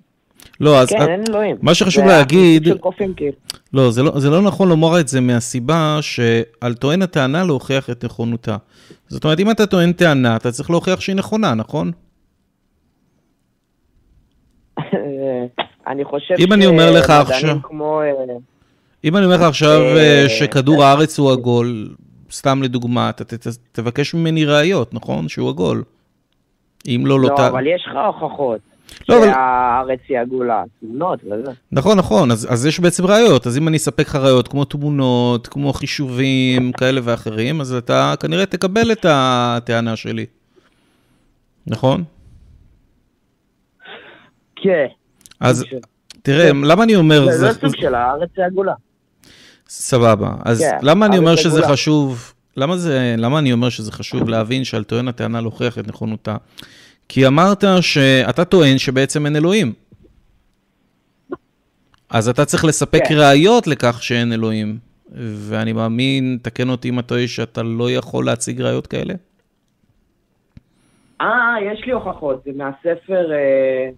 לא, אז כן, אין אלוהים. מה שחשוב זה להגיד- החילוק של קופים, כאילו. לא, זה לא, זה לא נכון לומר את זה מהסיבה שעל טוען הטענה להוכיח את נכונותה. זאת אומרת, אם אתה טוען טענה, אתה צריך להוכיח שהיא נכונה, נכון? אני חושב אם אני אומר לך עכשיו- כמו... אה, אם אני אומר לך עכשיו אה, אה, שכדור הארץ הוא עגול, סתם לדוגמה, אתה ת- ת- תבקש ממני ראיות, נכון? שהוא עגול. אם לא, לא... לא, אבל יש לך הוכחות. לא, אבל- שהארץ היא עגולה, תמונות וזה. נכון, נכון, אז, אז יש בעצם ראיות, אז אם אני אספק לך ראיות כמו תמונות, כמו חישובים כאלה ואחרים, אז אתה כנראה תקבל את הטענה שלי. נכון? כן. אז תראה, למה אני אומר, זה לא סוג של הארץ היא עגולה. סבבה, אז כן, למה אני הארץ אומר שזה. חשוב, למה זה, למה אני אומר שזה חשוב להבין שעל טוען הטענה להוכיח את נכונותה? כי אמרת שאתה טוען שבעצם אין אלוהים. אז אתה צריך לספק כן. ראיות לכך שאין אלוהים. ואני מאמין, תקן אותי אם אתה טועה, שאתה לא יכול להציג ראיות כאלה? אה, יש לי הוכחות, זה מהספר... אה,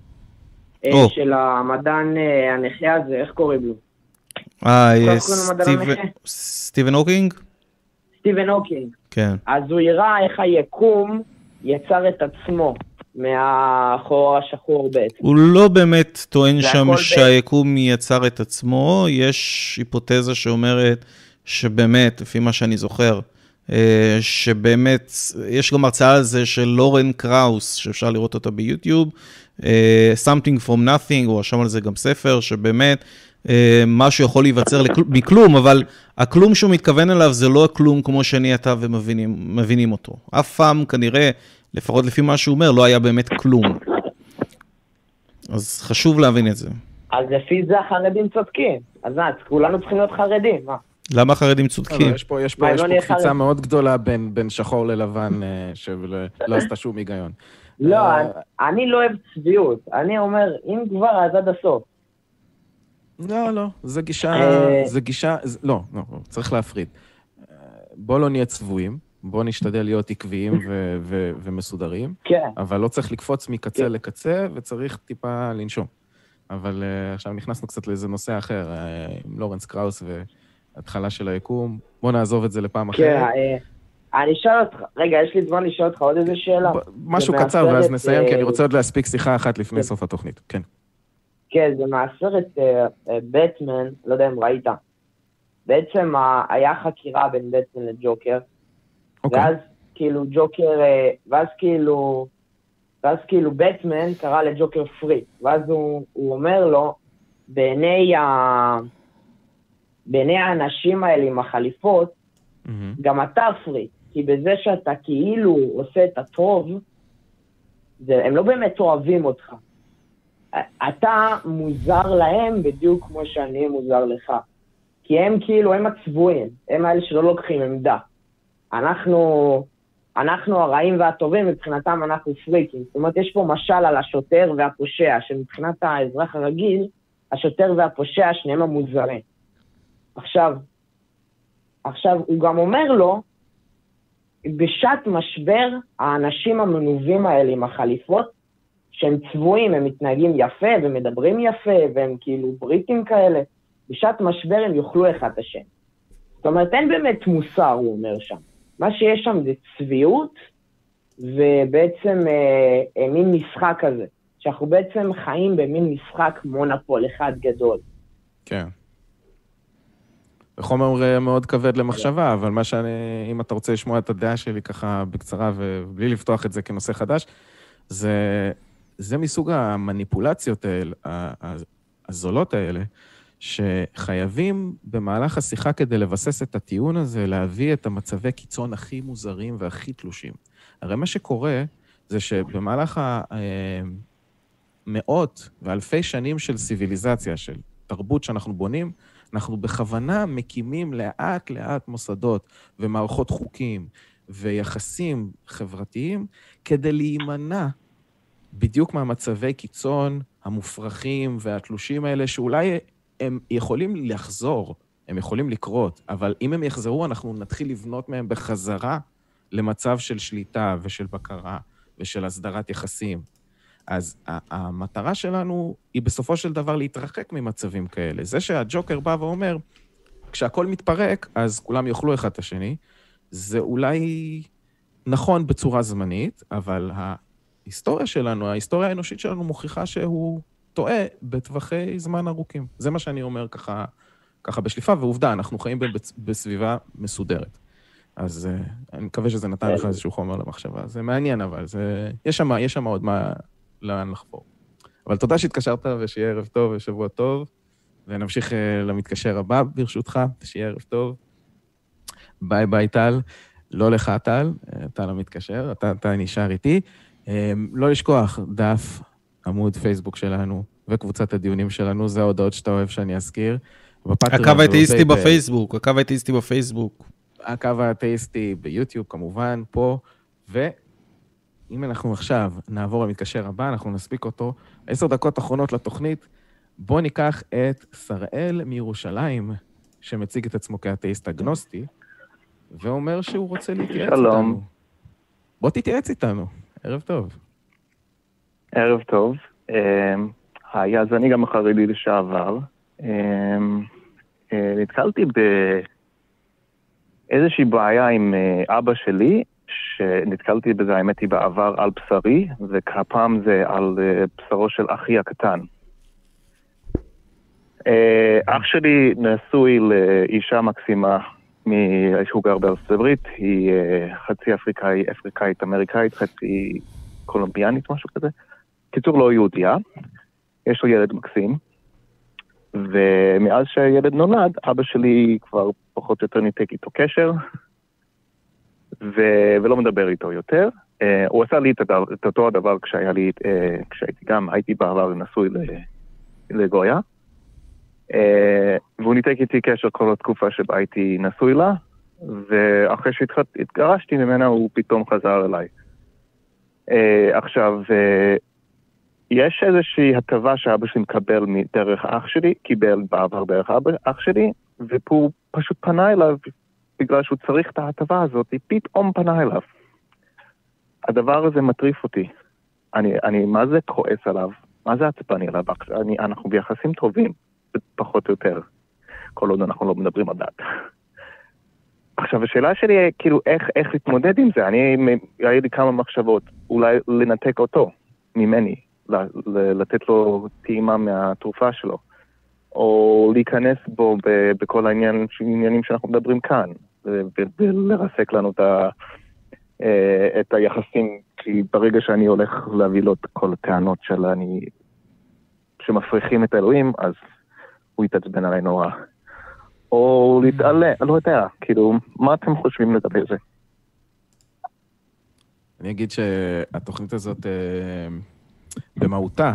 אה, או. של המדען אה, הנכה הזה, איך קוראים לו? אה, איך יש קוראים למדען סטיב- הנכה? סטיבן הוקינג? סטיבן הוקינג. כן. אז הוא הראה איך היקום יצר את עצמו מהחור השחור בעצם. הוא לא באמת טוען שם שהיקום יצר את עצמו, יש היפותזה שאומרת שבאמת, לפי מה שאני זוכר, אה, שבאמת, יש גם הרצאה על זה של לורן קראוס, שאפשר לראות אותה ביוטיוב, אה, Something From Nothing, הוא רשם על זה גם ספר, שבאמת אה, משהו יכול להיווצר מכלום, אבל הכלום שהוא מתכוון אליו זה לא הכלום כמו שאני אתה ומבינים מבינים אותו. אף פעם כנראה, לפחות לפי מה שהוא אומר, לא היה באמת כלום. אז חשוב להבין את זה. אז לפי זה החרדים צודקים. אז מה, אז כולנו צריכים להיות חרדים, מה? למה החרדים צודקים? לא, יש פה, יש פה, יש לא פה קפיצה? מאוד גדולה בין, בין שחור ללבן, אה, שלא לא עשתה שום היגיון. לא, אה, אני- לא אוהב צביעות. אני אומר, אם כבר, אז עד הסוף. לא, לא, זו גישה, אה, זו גישה, לא, לא, צריך להפריד. בוא לא נהיה צבועים, בוא נשתדל להיות עקביים ו- ו- ומסודרים, כן. אבל לא צריך לקפוץ מקצה כן. לקצה, וצריך טיפה לנשום. אבל uh, עכשיו נכנסנו קצת לאיזה נושא אחר, uh, עם לורנס קראוס והתחלה של היקום. בוא נעזוב את זה לפעם כן, אחרת. אה, אני אשאל אותך, רגע, יש לי זמן לשאול אותך עוד איזה שאלה? ב- משהו קצר, ואז מהסרט, נסיים, כי אני רוצה עוד להספיק שיחה אחת לפני כן. סוף התוכנית. כן. כן, זה מהסרט בטמן, לא יודע אם ראית. בעצם היה חקירה בין בטמן לג'וקר, אוקיי. ואז כאילו ג'וקר, אה, ואז כאילו, ואז כאילו בטמן קרא לג'וקר פרי, ואז הוא, הוא אומר לו, בעיני, ה... בעיני האנשים האלה עם החליפות, מהמם. גם אתה פרי, כי בזה שאתה כאילו עושה את הטוב, זה, הם לא באמת אוהבים אותך. אתה מוזר להם בדיוק כמו שאני מוזר לך. כי הם כאילו, הם הצבועים, הם האלה שלא לוקחים עמדה. אנחנו, אנחנו הרעים והטובים, מבחינתם אנחנו פריקים. זאת אומרת, יש פה משל על השוטר והפושע, שמבחינת האזרח הרגיל, השוטר והפושע, שניהם המוזרים. עכשיו, עכשיו, הוא גם אומר לו, בשעת משבר, האנשים המנובים האלה עם החליפות, שהם צבועים, הם מתנהגים יפה ומדברים יפה, והם כאילו בריטים כאלה, בשעת משבר הם יאכלו אחד את השני. זאת אומרת, אין באמת מוסר, הוא אומר שם. מה שיש שם זה צביעות, ובעצם אה, אה, מין משחק כזה, שאנחנו בעצם חיים במין משחק מונופול אחד גדול. כן. חומר אה, מאוד כבד למחשבה, אבל מה שאני, אם אתה רוצה לשמוע את הדעה שלי ככה בקצרה ובלי לפתוח את זה כנושא חדש, זה, זה מסוג המניפולציות האלה, הזולות האלה, שחייבים במהלך השיחה כדי לבסס את הטיעון הזה, להביא את המצבי קיצון הכי מוזרים והכי תלושים. הרי מה שקורה זה שבמהלך המאות ואלפי שנים של ציוויליזציה, של תרבות שאנחנו בונים, אנחנו בכוונה מקימים לאט-לאט מוסדות ומערכות חוקים ויחסים חברתיים כדי להימנע בדיוק מהמצבי קיצון המופרכים והתלושים האלה, שאולי הם יכולים לחזור, הם יכולים לקרות, אבל אם הם יחזרו, אנחנו נתחיל לבנות מהם בחזרה למצב של שליטה ושל בקרה ושל הסדרת יחסים. אז המטרה שלנו היא בסופו של דבר להתרחק ממצבים כאלה. זה שהג'וקר בא ואומר, כשהכול מתפרק, אז כולם יאכלו אחד את השני, זה אולי נכון בצורה זמנית, אבל ההיסטוריה שלנו, ההיסטוריה האנושית שלנו מוכיחה שהוא טועה בטווחי זמן ארוכים. זה מה שאני אומר ככה, ככה בשליפה, ועובדה, אנחנו חיים בסביבה מסודרת. אז uh, אני מקווה שזה נתן לך איזשהו חומר למחשבה. זה מעניין, אבל זה... יש שם, יש שם עוד מה... לאן לחפור. אבל תודה שהתקשרת, ושיהיה ערב טוב ושבוע טוב, ונמשיך uh, למתקשר הבא, ברשותך, שיהיה ערב טוב. ביי ביי, טל. לא לך, טל, אה, טל המתקשר, אתה, אתה נשאר איתי. אה, לא לשכוח, דף, עמוד פייסבוק שלנו וקבוצת הדיונים שלנו, זה ההודעות שאתה אוהב שאני אזכיר. הקו האתאיסטי ובפייפל. בפייסבוק, הקו האתאיסטי בפייסבוק. הקו האתאיסטי ביוטיוב כמובן, פה, ואם אנחנו עכשיו נעבור למתקשר הבא, אנחנו נספיק אותו. עשר דקות אחרונות לתוכנית, בואו ניקח את שראל מירושלים, שמציג את עצמו כאתאיסט אגנוסטי, ואומר שהוא רוצה להתייעץ שלום. איתנו. בוא תתייעץ איתנו, ערב טוב. ערב טוב. אמ, היי, אז אני גם חרדי לשעבר. אמ, אה, נתקלתי באיזושהי בעיה עם אה, אבא שלי, שנתקלתי בזה, האמת היא, בעבר על בשרי, והפעם זה על אה, בשרו של אחי הקטן. אח שלי נשוי לאישה מקסימה שהוא גר בארצות הברית, היא חצי אפריקאי, אפריקאית אמריקאית, חצי קולומביאנית, משהו כזה. קיצור, לא יהודייה. יש לו ילד מקסים, ומאז שהילד נולד, אבא שלי כבר פחות או יותר ניתק איתו קשר, ו... ולא מדבר איתו יותר. Uh, הוא עשה לי את, הדבר, את אותו הדבר כשהיה לי, uh, כשהייתי גם, הייתי בעבר נשוי לגויה. Uh, והוא ניתק איתי קשר כל התקופה שבה הייתי נשוי לה, ואחרי שהתגרשתי ממנה הוא פתאום חזר אליי. Uh, עכשיו, uh, יש איזושהי הטבה שאבא שלי מקבל דרך אח שלי, קיבל בעבר דרך אבא, אח שלי, והוא פשוט פנה אליו בגלל שהוא צריך את ההטבה הזאת, פתאום פנה אליו. הדבר הזה מטריף אותי. אני, אני מה זה כועס עליו? מה זה עצבני עליו? אני, אנחנו ביחסים טובים, פחות או יותר, כל עוד אנחנו לא מדברים על דת. עכשיו, השאלה שלי היא, כאילו, איך, איך להתמודד עם זה? אני, היה לי כמה מחשבות, אולי לנתק אותו ממני, לתת לו טעימה מהתרופה שלו, או להיכנס בו בכל העניינים שאנחנו מדברים כאן, ולרסק לנו את, ה, אה, את היחסים, כי ברגע שאני הולך להביא לו את כל הטענות של אני, שמפריחים את האלוהים, אז הוא יתעצבן עליי נורא. או להתעלה, לא יודע, כאילו, מה אתם חושבים לגבי זה? אני אגיד שהתוכנית הזאת... במהותה,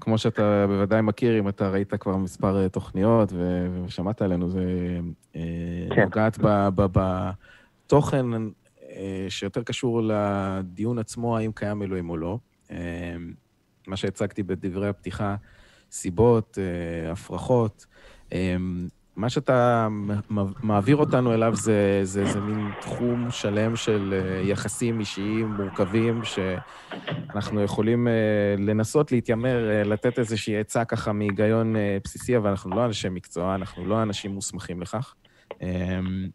כמו שאתה בוודאי מכיר, אם אתה ראית כבר מספר אה, תוכניות ושמעת עלינו, זה אה, כן. נוגעת בתוכן אה, שיותר קשור לדיון עצמו, האם קיים אלוהים או לא. מה שהצגתי בדברי הפתיחה, סיבות, הפרחות. מה שאתה מעביר אותנו אליו זה, זה, זה מין תחום שלם של אה, יחסים אישיים מורכבים, שאנחנו יכולים אה, לנסות להתיימר, אה, לתת איזושהי עצה ככה מהיגיון בסיסי, אבל אנחנו לא אנשי מקצוע, אנחנו לא אנשים מוסמכים לכך. אמ,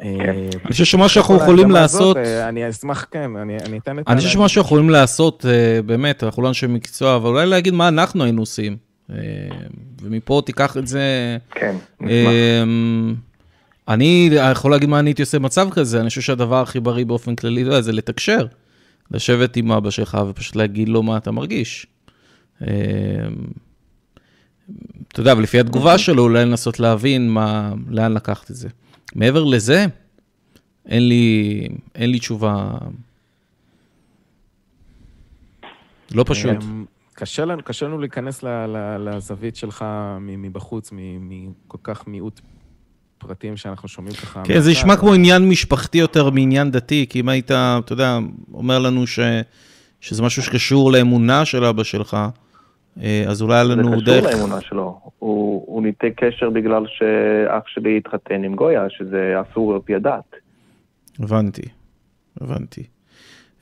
אני חושב שמה שאנחנו יכולים לעשות... אני אשמח, כן, אני אתן את... אני חושב שמה שאנחנו יכולים לעשות, באמת, אנחנו לא אנשי מקצוע, אבל אולי להגיד מה אנחנו היינו עושים. אה, ומפה תיקח את זה... כן, נשמח. אמ, אני יכול להגיד מה אני הייתי עושה במצב כזה, אני חושב שהדבר הכי בריא באופן כללי, זה לתקשר. לשבת עם אבא שלך ופשוט להגיד לו מה אתה מרגיש. אמ, אתה יודע, ולפי התגובה אוקיי. שלו, אולי לנסות להבין מה, לאן לקחת את זה. מעבר לזה, אין לי, אין לי תשובה. לא פשוט. קשה לנו, קשה לנו להיכנס ל, ל, לזווית שלך מבחוץ, מכל כך מיעוט פרטים שאנחנו שומעים ככה. כן, זה נשמע כמו עניין משפחתי יותר מעניין דתי, כי אם היית, אתה יודע, אומר לנו ש, שזה משהו שקשור לאמונה של אבא שלך, אה, אז אולי היה לנו דרך... זה קשור לאמונה שלו. הוא, הוא ניתק קשר בגלל שאח שלי התחתן עם גויה, שזה אסור על פי הדת. הבנתי, הבנתי.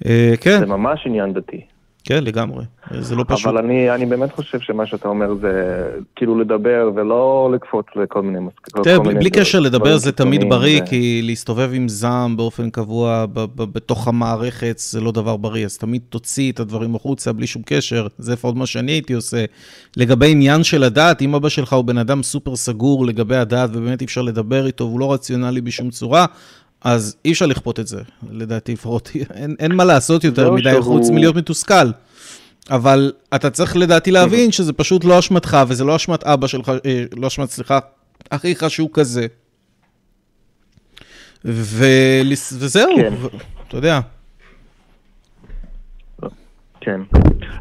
אה, כן. זה ממש עניין דתי. כן, לגמרי, זה לא פשוט. אבל אני, אני באמת חושב שמה שאתה אומר זה כאילו לדבר ולא לקפוץ לכל מיני מסקנות. תראה, בלי קשר לדבר זה תמיד בריא, ו... כי להסתובב עם זעם באופן קבוע בתוך המערכת זה לא דבר בריא, אז תמיד תוציא את הדברים החוצה בלי שום קשר, זה לפחות מה שאני הייתי עושה. לגבי עניין של הדת, אם אבא שלך הוא בן אדם סופר סגור לגבי הדת ובאמת אי אפשר לדבר איתו והוא לא רציונלי בשום צורה, אז אי אפשר לכפות את זה, לדעתי לפחות. אין, אין מה לעשות יותר מדי שהוא... חוץ מלהיות מתוסכל. אבל אתה צריך לדעתי להבין שזה פשוט לא אשמתך, וזה לא אשמת אבא שלך, אה, לא אשמת, סליחה, אחיך שהוא כזה. ו... וזהו, כן. ו... אתה יודע. כן.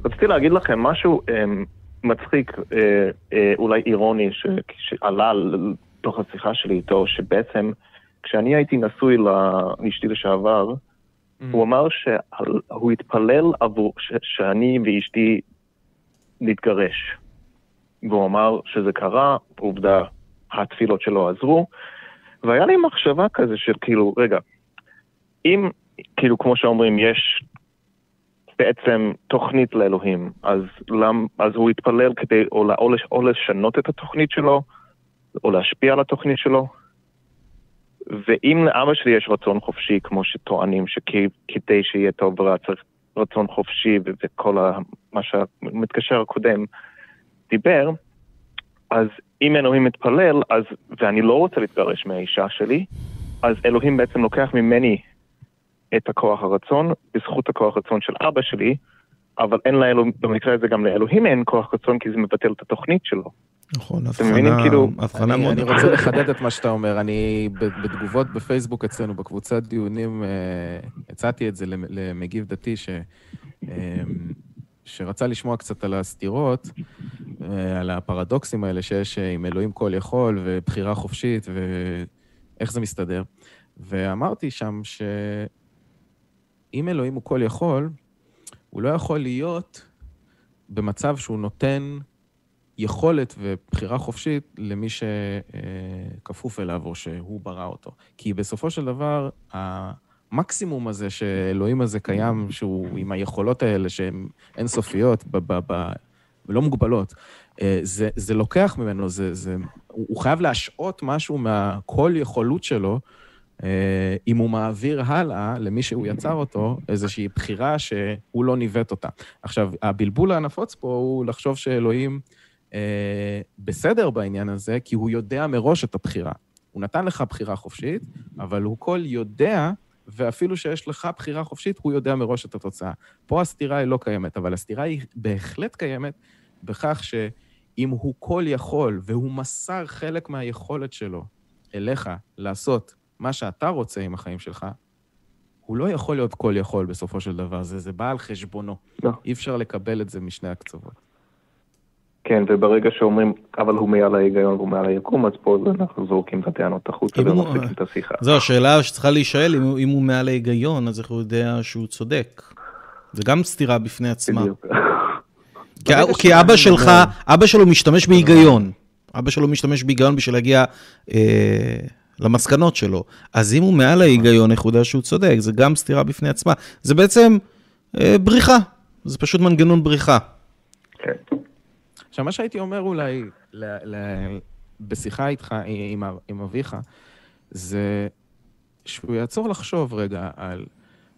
רציתי להגיד לכם משהו אה, מצחיק, אה, אה, אולי אירוני, ש... שעלה לתוך השיחה שלי איתו, שבעצם... כשאני הייתי נשוי לאשתי לשעבר, mm-hmm. הוא אמר שהוא התפלל עבור, ש, שאני ואשתי נתגרש. והוא אמר שזה קרה, עובדה, התפילות שלו עזרו, והיה לי מחשבה כזה של כאילו, רגע, אם, כאילו, כמו שאומרים, יש בעצם תוכנית לאלוהים, אז, למ, אז הוא יתפלל כדי או, או, או לשנות את התוכנית שלו, או להשפיע על התוכנית שלו. ואם לאבא שלי יש רצון חופשי, כמו שטוענים, שכדי שיהיה טוב ורע צריך רצון חופשי וכל ה, מה שהמתקשר הקודם דיבר, אז אם אלוהים מתפלל, אז, ואני לא רוצה להתגרש מהאישה שלי, אז אלוהים בעצם לוקח ממני את הכוח הרצון, בזכות הכוח הרצון של אבא שלי, אבל אין לאלוהים, במקרה הזה גם לאלוהים אין כוח רצון כי זה מבטל את התוכנית שלו. נכון, הבחנה, כאילו, הבחנה מאוד... אני רוצה לחדד את מה שאתה אומר. אני בתגובות בפייסבוק אצלנו, בקבוצת דיונים, אה, הצעתי את זה למגיב דתי, ש... אה, שרצה לשמוע קצת על הסתירות, אה, על הפרדוקסים האלה שיש עם אלוהים כל יכול ובחירה חופשית ואיך זה מסתדר. ואמרתי שם שאם אלוהים הוא כל יכול, הוא לא יכול להיות במצב שהוא נותן יכולת ובחירה חופשית למי שכפוף אליו או שהוא ברא אותו. כי בסופו של דבר, המקסימום הזה שאלוהים הזה קיים, שהוא עם היכולות האלה שהן אינסופיות ולא מוגבלות, אה, זה, זה לוקח ממנו, זה, זה, הוא חייב להשעות משהו מהכל יכולות שלו, אה, אם הוא מעביר הלאה למי שהוא יצר אותו, איזושהי בחירה שהוא לא ניווט אותה. עכשיו, הבלבול הנפוץ פה הוא לחשוב שאלוהים... אה, בסדר בעניין הזה, כי הוא יודע מראש את הבחירה. הוא נתן לך בחירה חופשית, אבל הוא כל יודע, ואפילו שיש לך בחירה חופשית, הוא יודע מראש את התוצאה. פה הסתירה היא לא קיימת, אבל הסתירה היא בהחלט קיימת בכך שאם הוא כל יכול, והוא מסר חלק מהיכולת שלו אליך לעשות מה שאתה רוצה עם החיים שלך, הוא לא יכול להיות כל יכול בסופו של דבר, זה, זה בא על חשבונו. לא. אי אפשר לקבל את זה משני הקצוות. כן, וברגע שאומרים, אבל הוא מעל ההיגיון והוא מעל היקום, אז פה אנחנו זורקים את הטענות החוצה ומפסיקים את השיחה. זו השאלה שצריכה להישאל, אם, אם הוא מעל ההיגיון, אז איך הוא יודע שהוא צודק? זה גם סתירה בפני עצמה. כי, כי אבא שלך, אבא שלו משתמש בהיגיון. אבא שלו משתמש בהיגיון בשביל להגיע אה, למסקנות שלו. אז אם הוא מעל ההיגיון, איך הוא יודע שהוא צודק? זה גם סתירה בפני עצמה. זה בעצם אה, בריחה. זה פשוט מנגנון בריחה. כן. עכשיו, מה שהייתי אומר אולי ל, ל, בשיחה איתך, עם, עם אביך, זה שהוא יעצור לחשוב רגע על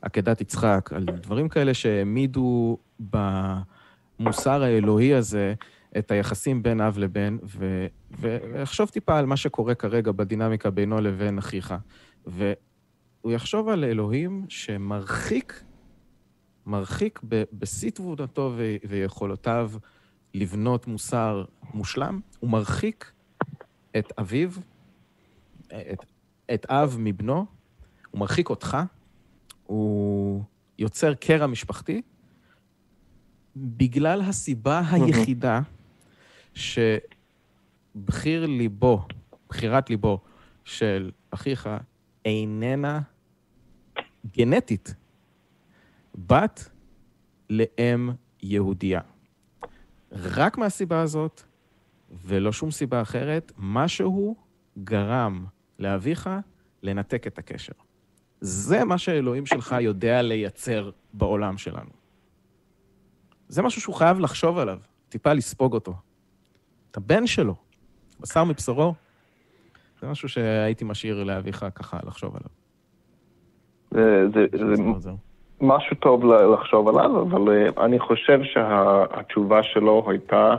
עקדת יצחק, על דברים כאלה שהעמידו במוסר האלוהי הזה את היחסים בין אב לבן, ו, ויחשוב טיפה על מה שקורה כרגע בדינמיקה בינו לבין אחיך. והוא יחשוב על אלוהים שמרחיק, מרחיק בשיא תבונתו ויכולותיו לבנות מוסר מושלם, הוא מרחיק את אביו, את, את אב מבנו, הוא מרחיק אותך, הוא יוצר קרע משפחתי, בגלל הסיבה היחידה שבחיר ליבו, בחירת ליבו של אחיך איננה גנטית, בת לאם יהודייה. רק מהסיבה הזאת, ולא שום סיבה אחרת, משהו גרם לאביך לנתק את הקשר. זה מה שאלוהים שלך יודע לייצר בעולם שלנו. זה משהו שהוא חייב לחשוב עליו, טיפה לספוג אותו. את הבן שלו, בשר מבשרו, זה משהו שהייתי משאיר לאביך ככה לחשוב עליו. זה, זה, זה, משהו טוב לחשוב עליו, אבל אה, אני חושב שהתשובה שלו הייתה,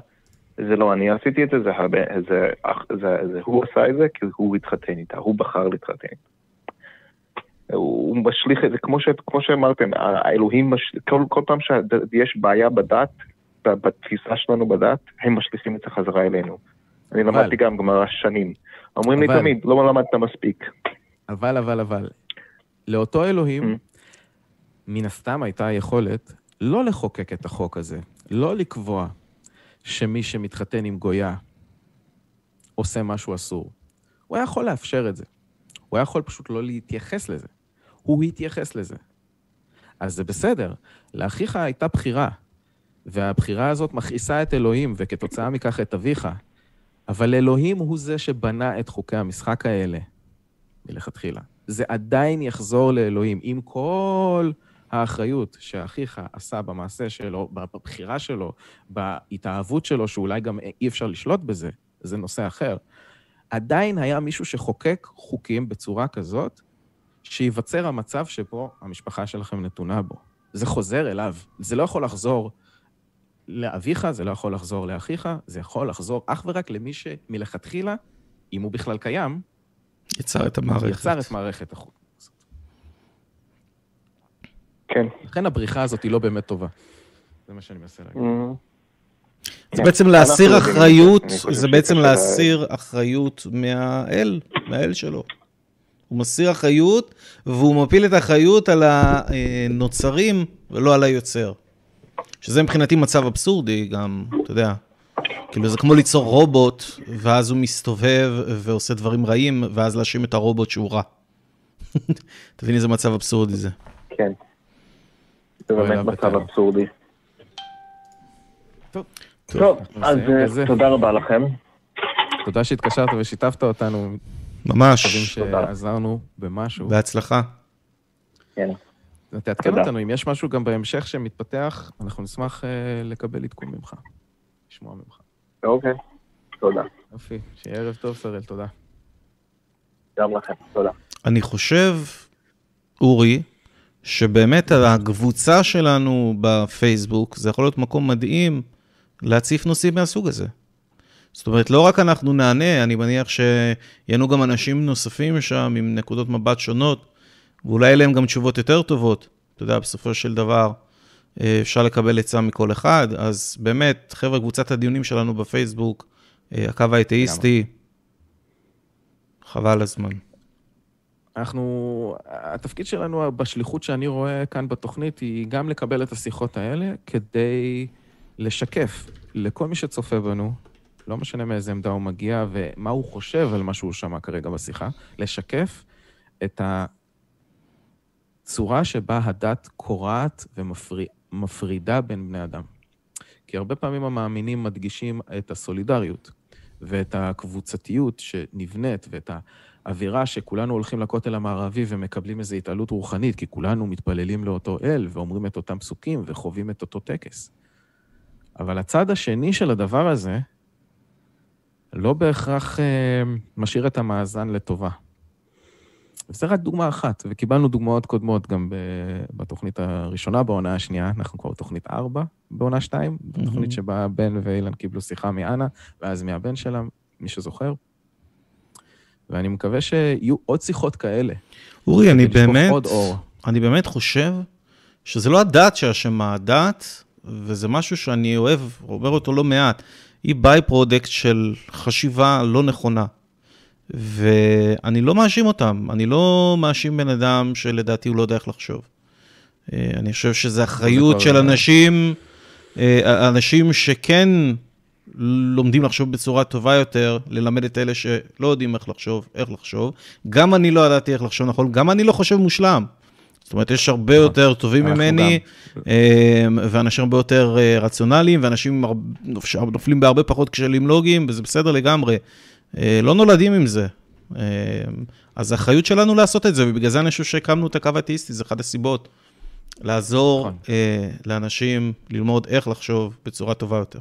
זה לא אני עשיתי את זה, זה, הרבה, זה, זה, זה הוא עשה את זה כי הוא התחתן איתה, הוא בחר להתחתן. הוא משליך את זה, כמו, ש, כמו שאמרתם, האלוהים, מש, כל, כל פעם שיש בעיה בדת, בתפיסה שלנו בדת, הם משליכים את זה חזרה אלינו. אני אבל... למדתי גם גמרא שנים. אומרים אבל... לי תמיד, לא למדת מספיק. אבל, אבל, אבל, לאותו אלוהים, mm-hmm. מן הסתם הייתה היכולת לא לחוקק את החוק הזה, לא לקבוע שמי שמתחתן עם גויה עושה משהו אסור. הוא היה יכול לאפשר את זה. הוא היה יכול פשוט לא להתייחס לזה. הוא התייחס לזה. אז זה בסדר. לאחיך הייתה בחירה, והבחירה הזאת מכעיסה את אלוהים, וכתוצאה מכך את אביך. אבל אלוהים הוא זה שבנה את חוקי המשחק האלה מלכתחילה. זה עדיין יחזור לאלוהים, עם כל האחריות שאחיך עשה במעשה שלו, בבחירה שלו, בהתאהבות שלו, שאולי גם אי אפשר לשלוט בזה, זה נושא אחר. עדיין היה מישהו שחוקק חוקים בצורה כזאת, שייווצר המצב שבו המשפחה שלכם נתונה בו. זה חוזר אליו. זה לא יכול לחזור לאביך, זה לא יכול לחזור לאחיך, זה יכול לחזור אך ורק למי שמלכתחילה, אם הוא בכלל קיים, יצר את המערכת. יצר את מערכת החוק. כן. לכן הבריחה הזאת היא לא באמת טובה. זה מה שאני מנסה להגיד. זה כן. בעצם להסיר אחריות, זה בעצם להסיר אחריות מהאל, מהאל שלו. הוא מסיר אחריות, והוא מפיל את האחריות על הנוצרים ולא על היוצר. שזה מבחינתי מצב אבסורדי גם, אתה יודע. כאילו זה כמו ליצור רובוט, ואז הוא מסתובב ועושה דברים רעים, ואז להאשים את הרובוט שהוא רע. תבין איזה מצב אבסורדי זה. כן. זה באמת מצב טוב. אבסורדי. טוב, אז אה. תודה רבה לכם. תודה שהתקשרת ושיתפת אותנו, ממש, תודה. שעזרנו במשהו. בהצלחה. כן. תעדכן. אותנו, אם יש משהו גם בהמשך שמתפתח, אנחנו נשמח אה, לקבל עדכון ממך, לשמוע ממך. אוקיי. תודה. יופי, שיהיה ערב טוב, שראל, תודה. גם לכם. תודה. אני חושב, אורי, שבאמת הקבוצה שלנו בפייסבוק, זה יכול להיות מקום מדהים להציף נושאים מהסוג הזה. זאת אומרת, לא רק אנחנו נענה, אני מניח שיהיו גם אנשים נוספים שם עם נקודות מבט שונות, ואולי אלה הם גם תשובות יותר טובות. אתה יודע, בסופו של דבר, אה, אפשר לקבל עצה מכל אחד, אז באמת, חבר'ה, קבוצת הדיונים שלנו בפייסבוק, אה, הקו האתאיסטי, חבל הזמן. אנחנו, התפקיד שלנו בשליחות שאני רואה כאן בתוכנית היא גם לקבל את השיחות האלה כדי לשקף לכל מי שצופה בנו, לא משנה מאיזה עמדה הוא מגיע ומה הוא חושב על מה שהוא שמע כרגע בשיחה, לשקף את הצורה שבה הדת קורעת ומפרידה בין בני אדם. כי הרבה פעמים המאמינים מדגישים את הסולידריות ואת הקבוצתיות שנבנית ואת ה... אווירה שכולנו הולכים לכותל המערבי ומקבלים איזו התעלות רוחנית, כי כולנו מתפללים לאותו אל ואומרים את אותם פסוקים וחווים את אותו טקס. אבל הצד השני של הדבר הזה לא בהכרח אה, משאיר את המאזן לטובה. וזה רק דוגמה אחת, וקיבלנו דוגמאות קודמות גם בתוכנית הראשונה, בעונה השנייה, אנחנו כבר בתוכנית 4 בעונה 2, בתוכנית שבה בן ואילן קיבלו שיחה מאנה, ואז מהבן שלה, מי שזוכר. ואני מקווה שיהיו עוד שיחות כאלה. אורי, אני באמת, עוד אור. אני באמת חושב שזה לא הדת שאשמה, הדת, וזה משהו שאני אוהב, אומר אותו לא מעט, היא by-product של חשיבה לא נכונה. ואני לא מאשים אותם, אני לא מאשים בן אדם שלדעתי הוא לא יודע איך לחשוב. אה, אני חושב שזו אחריות של אנשים, אה, אנשים שכן לומדים לחשוב בצורה טובה יותר, ללמד את אלה שלא יודעים איך לחשוב, איך לחשוב. גם אני לא ידעתי איך לחשוב נכון, גם אני לא חושב מושלם. זאת אומרת, יש הרבה יותר טובים ממני, אה, ואנשים הרבה יותר אה, רציונליים, ואנשים נופלים בהרבה פחות כשלים לוגיים, וזה בסדר לגמרי. אה, לא נולדים עם זה. אה, אז האחריות שלנו לעשות את זה, ובגלל זה אני חושב שהקמנו את הקו האתאיסטי, זה אחת הסיבות. לעזור נכון. אה, לאנשים ללמוד איך לחשוב בצורה טובה יותר.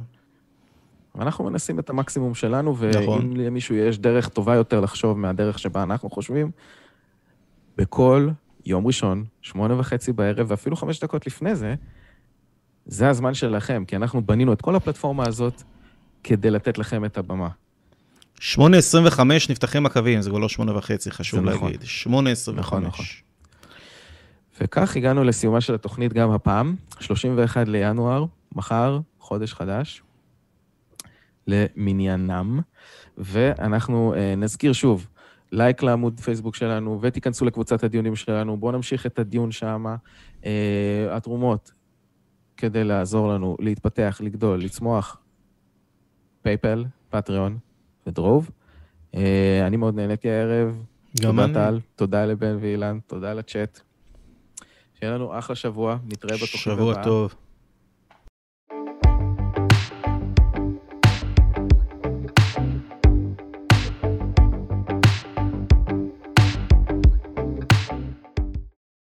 ואנחנו מנסים את המקסימום שלנו, נכון. ואם למישהו יש דרך טובה יותר לחשוב מהדרך שבה אנחנו חושבים, בכל יום ראשון, שמונה וחצי בערב, ואפילו חמש דקות לפני זה, זה הזמן שלכם, כי אנחנו בנינו את כל הפלטפורמה הזאת כדי לתת לכם את הבמה. 8.25 נפתחים הקווים, זה כבר לא 8.5, חשוב זה נכון. להגיד. 8.25. נכון, נכון. וכך הגענו לסיומה של התוכנית גם הפעם, 31 לינואר, מחר, חודש חדש, למניינם, ואנחנו אה, נזכיר שוב, לייק לעמוד פייסבוק שלנו, ותיכנסו לקבוצת הדיונים שלנו, בואו נמשיך את הדיון שם. אה, התרומות, כדי לעזור לנו להתפתח, לגדול, לצמוח, פייפל, פטריון ודרוב. אה, אני מאוד נהניתי הערב. גם תודה אני. טל, תודה לבן ואילן, תודה לצ'אט. שיהיה לנו אחלה שבוע, נתראה בתוכנית הבאה. שבוע טוב.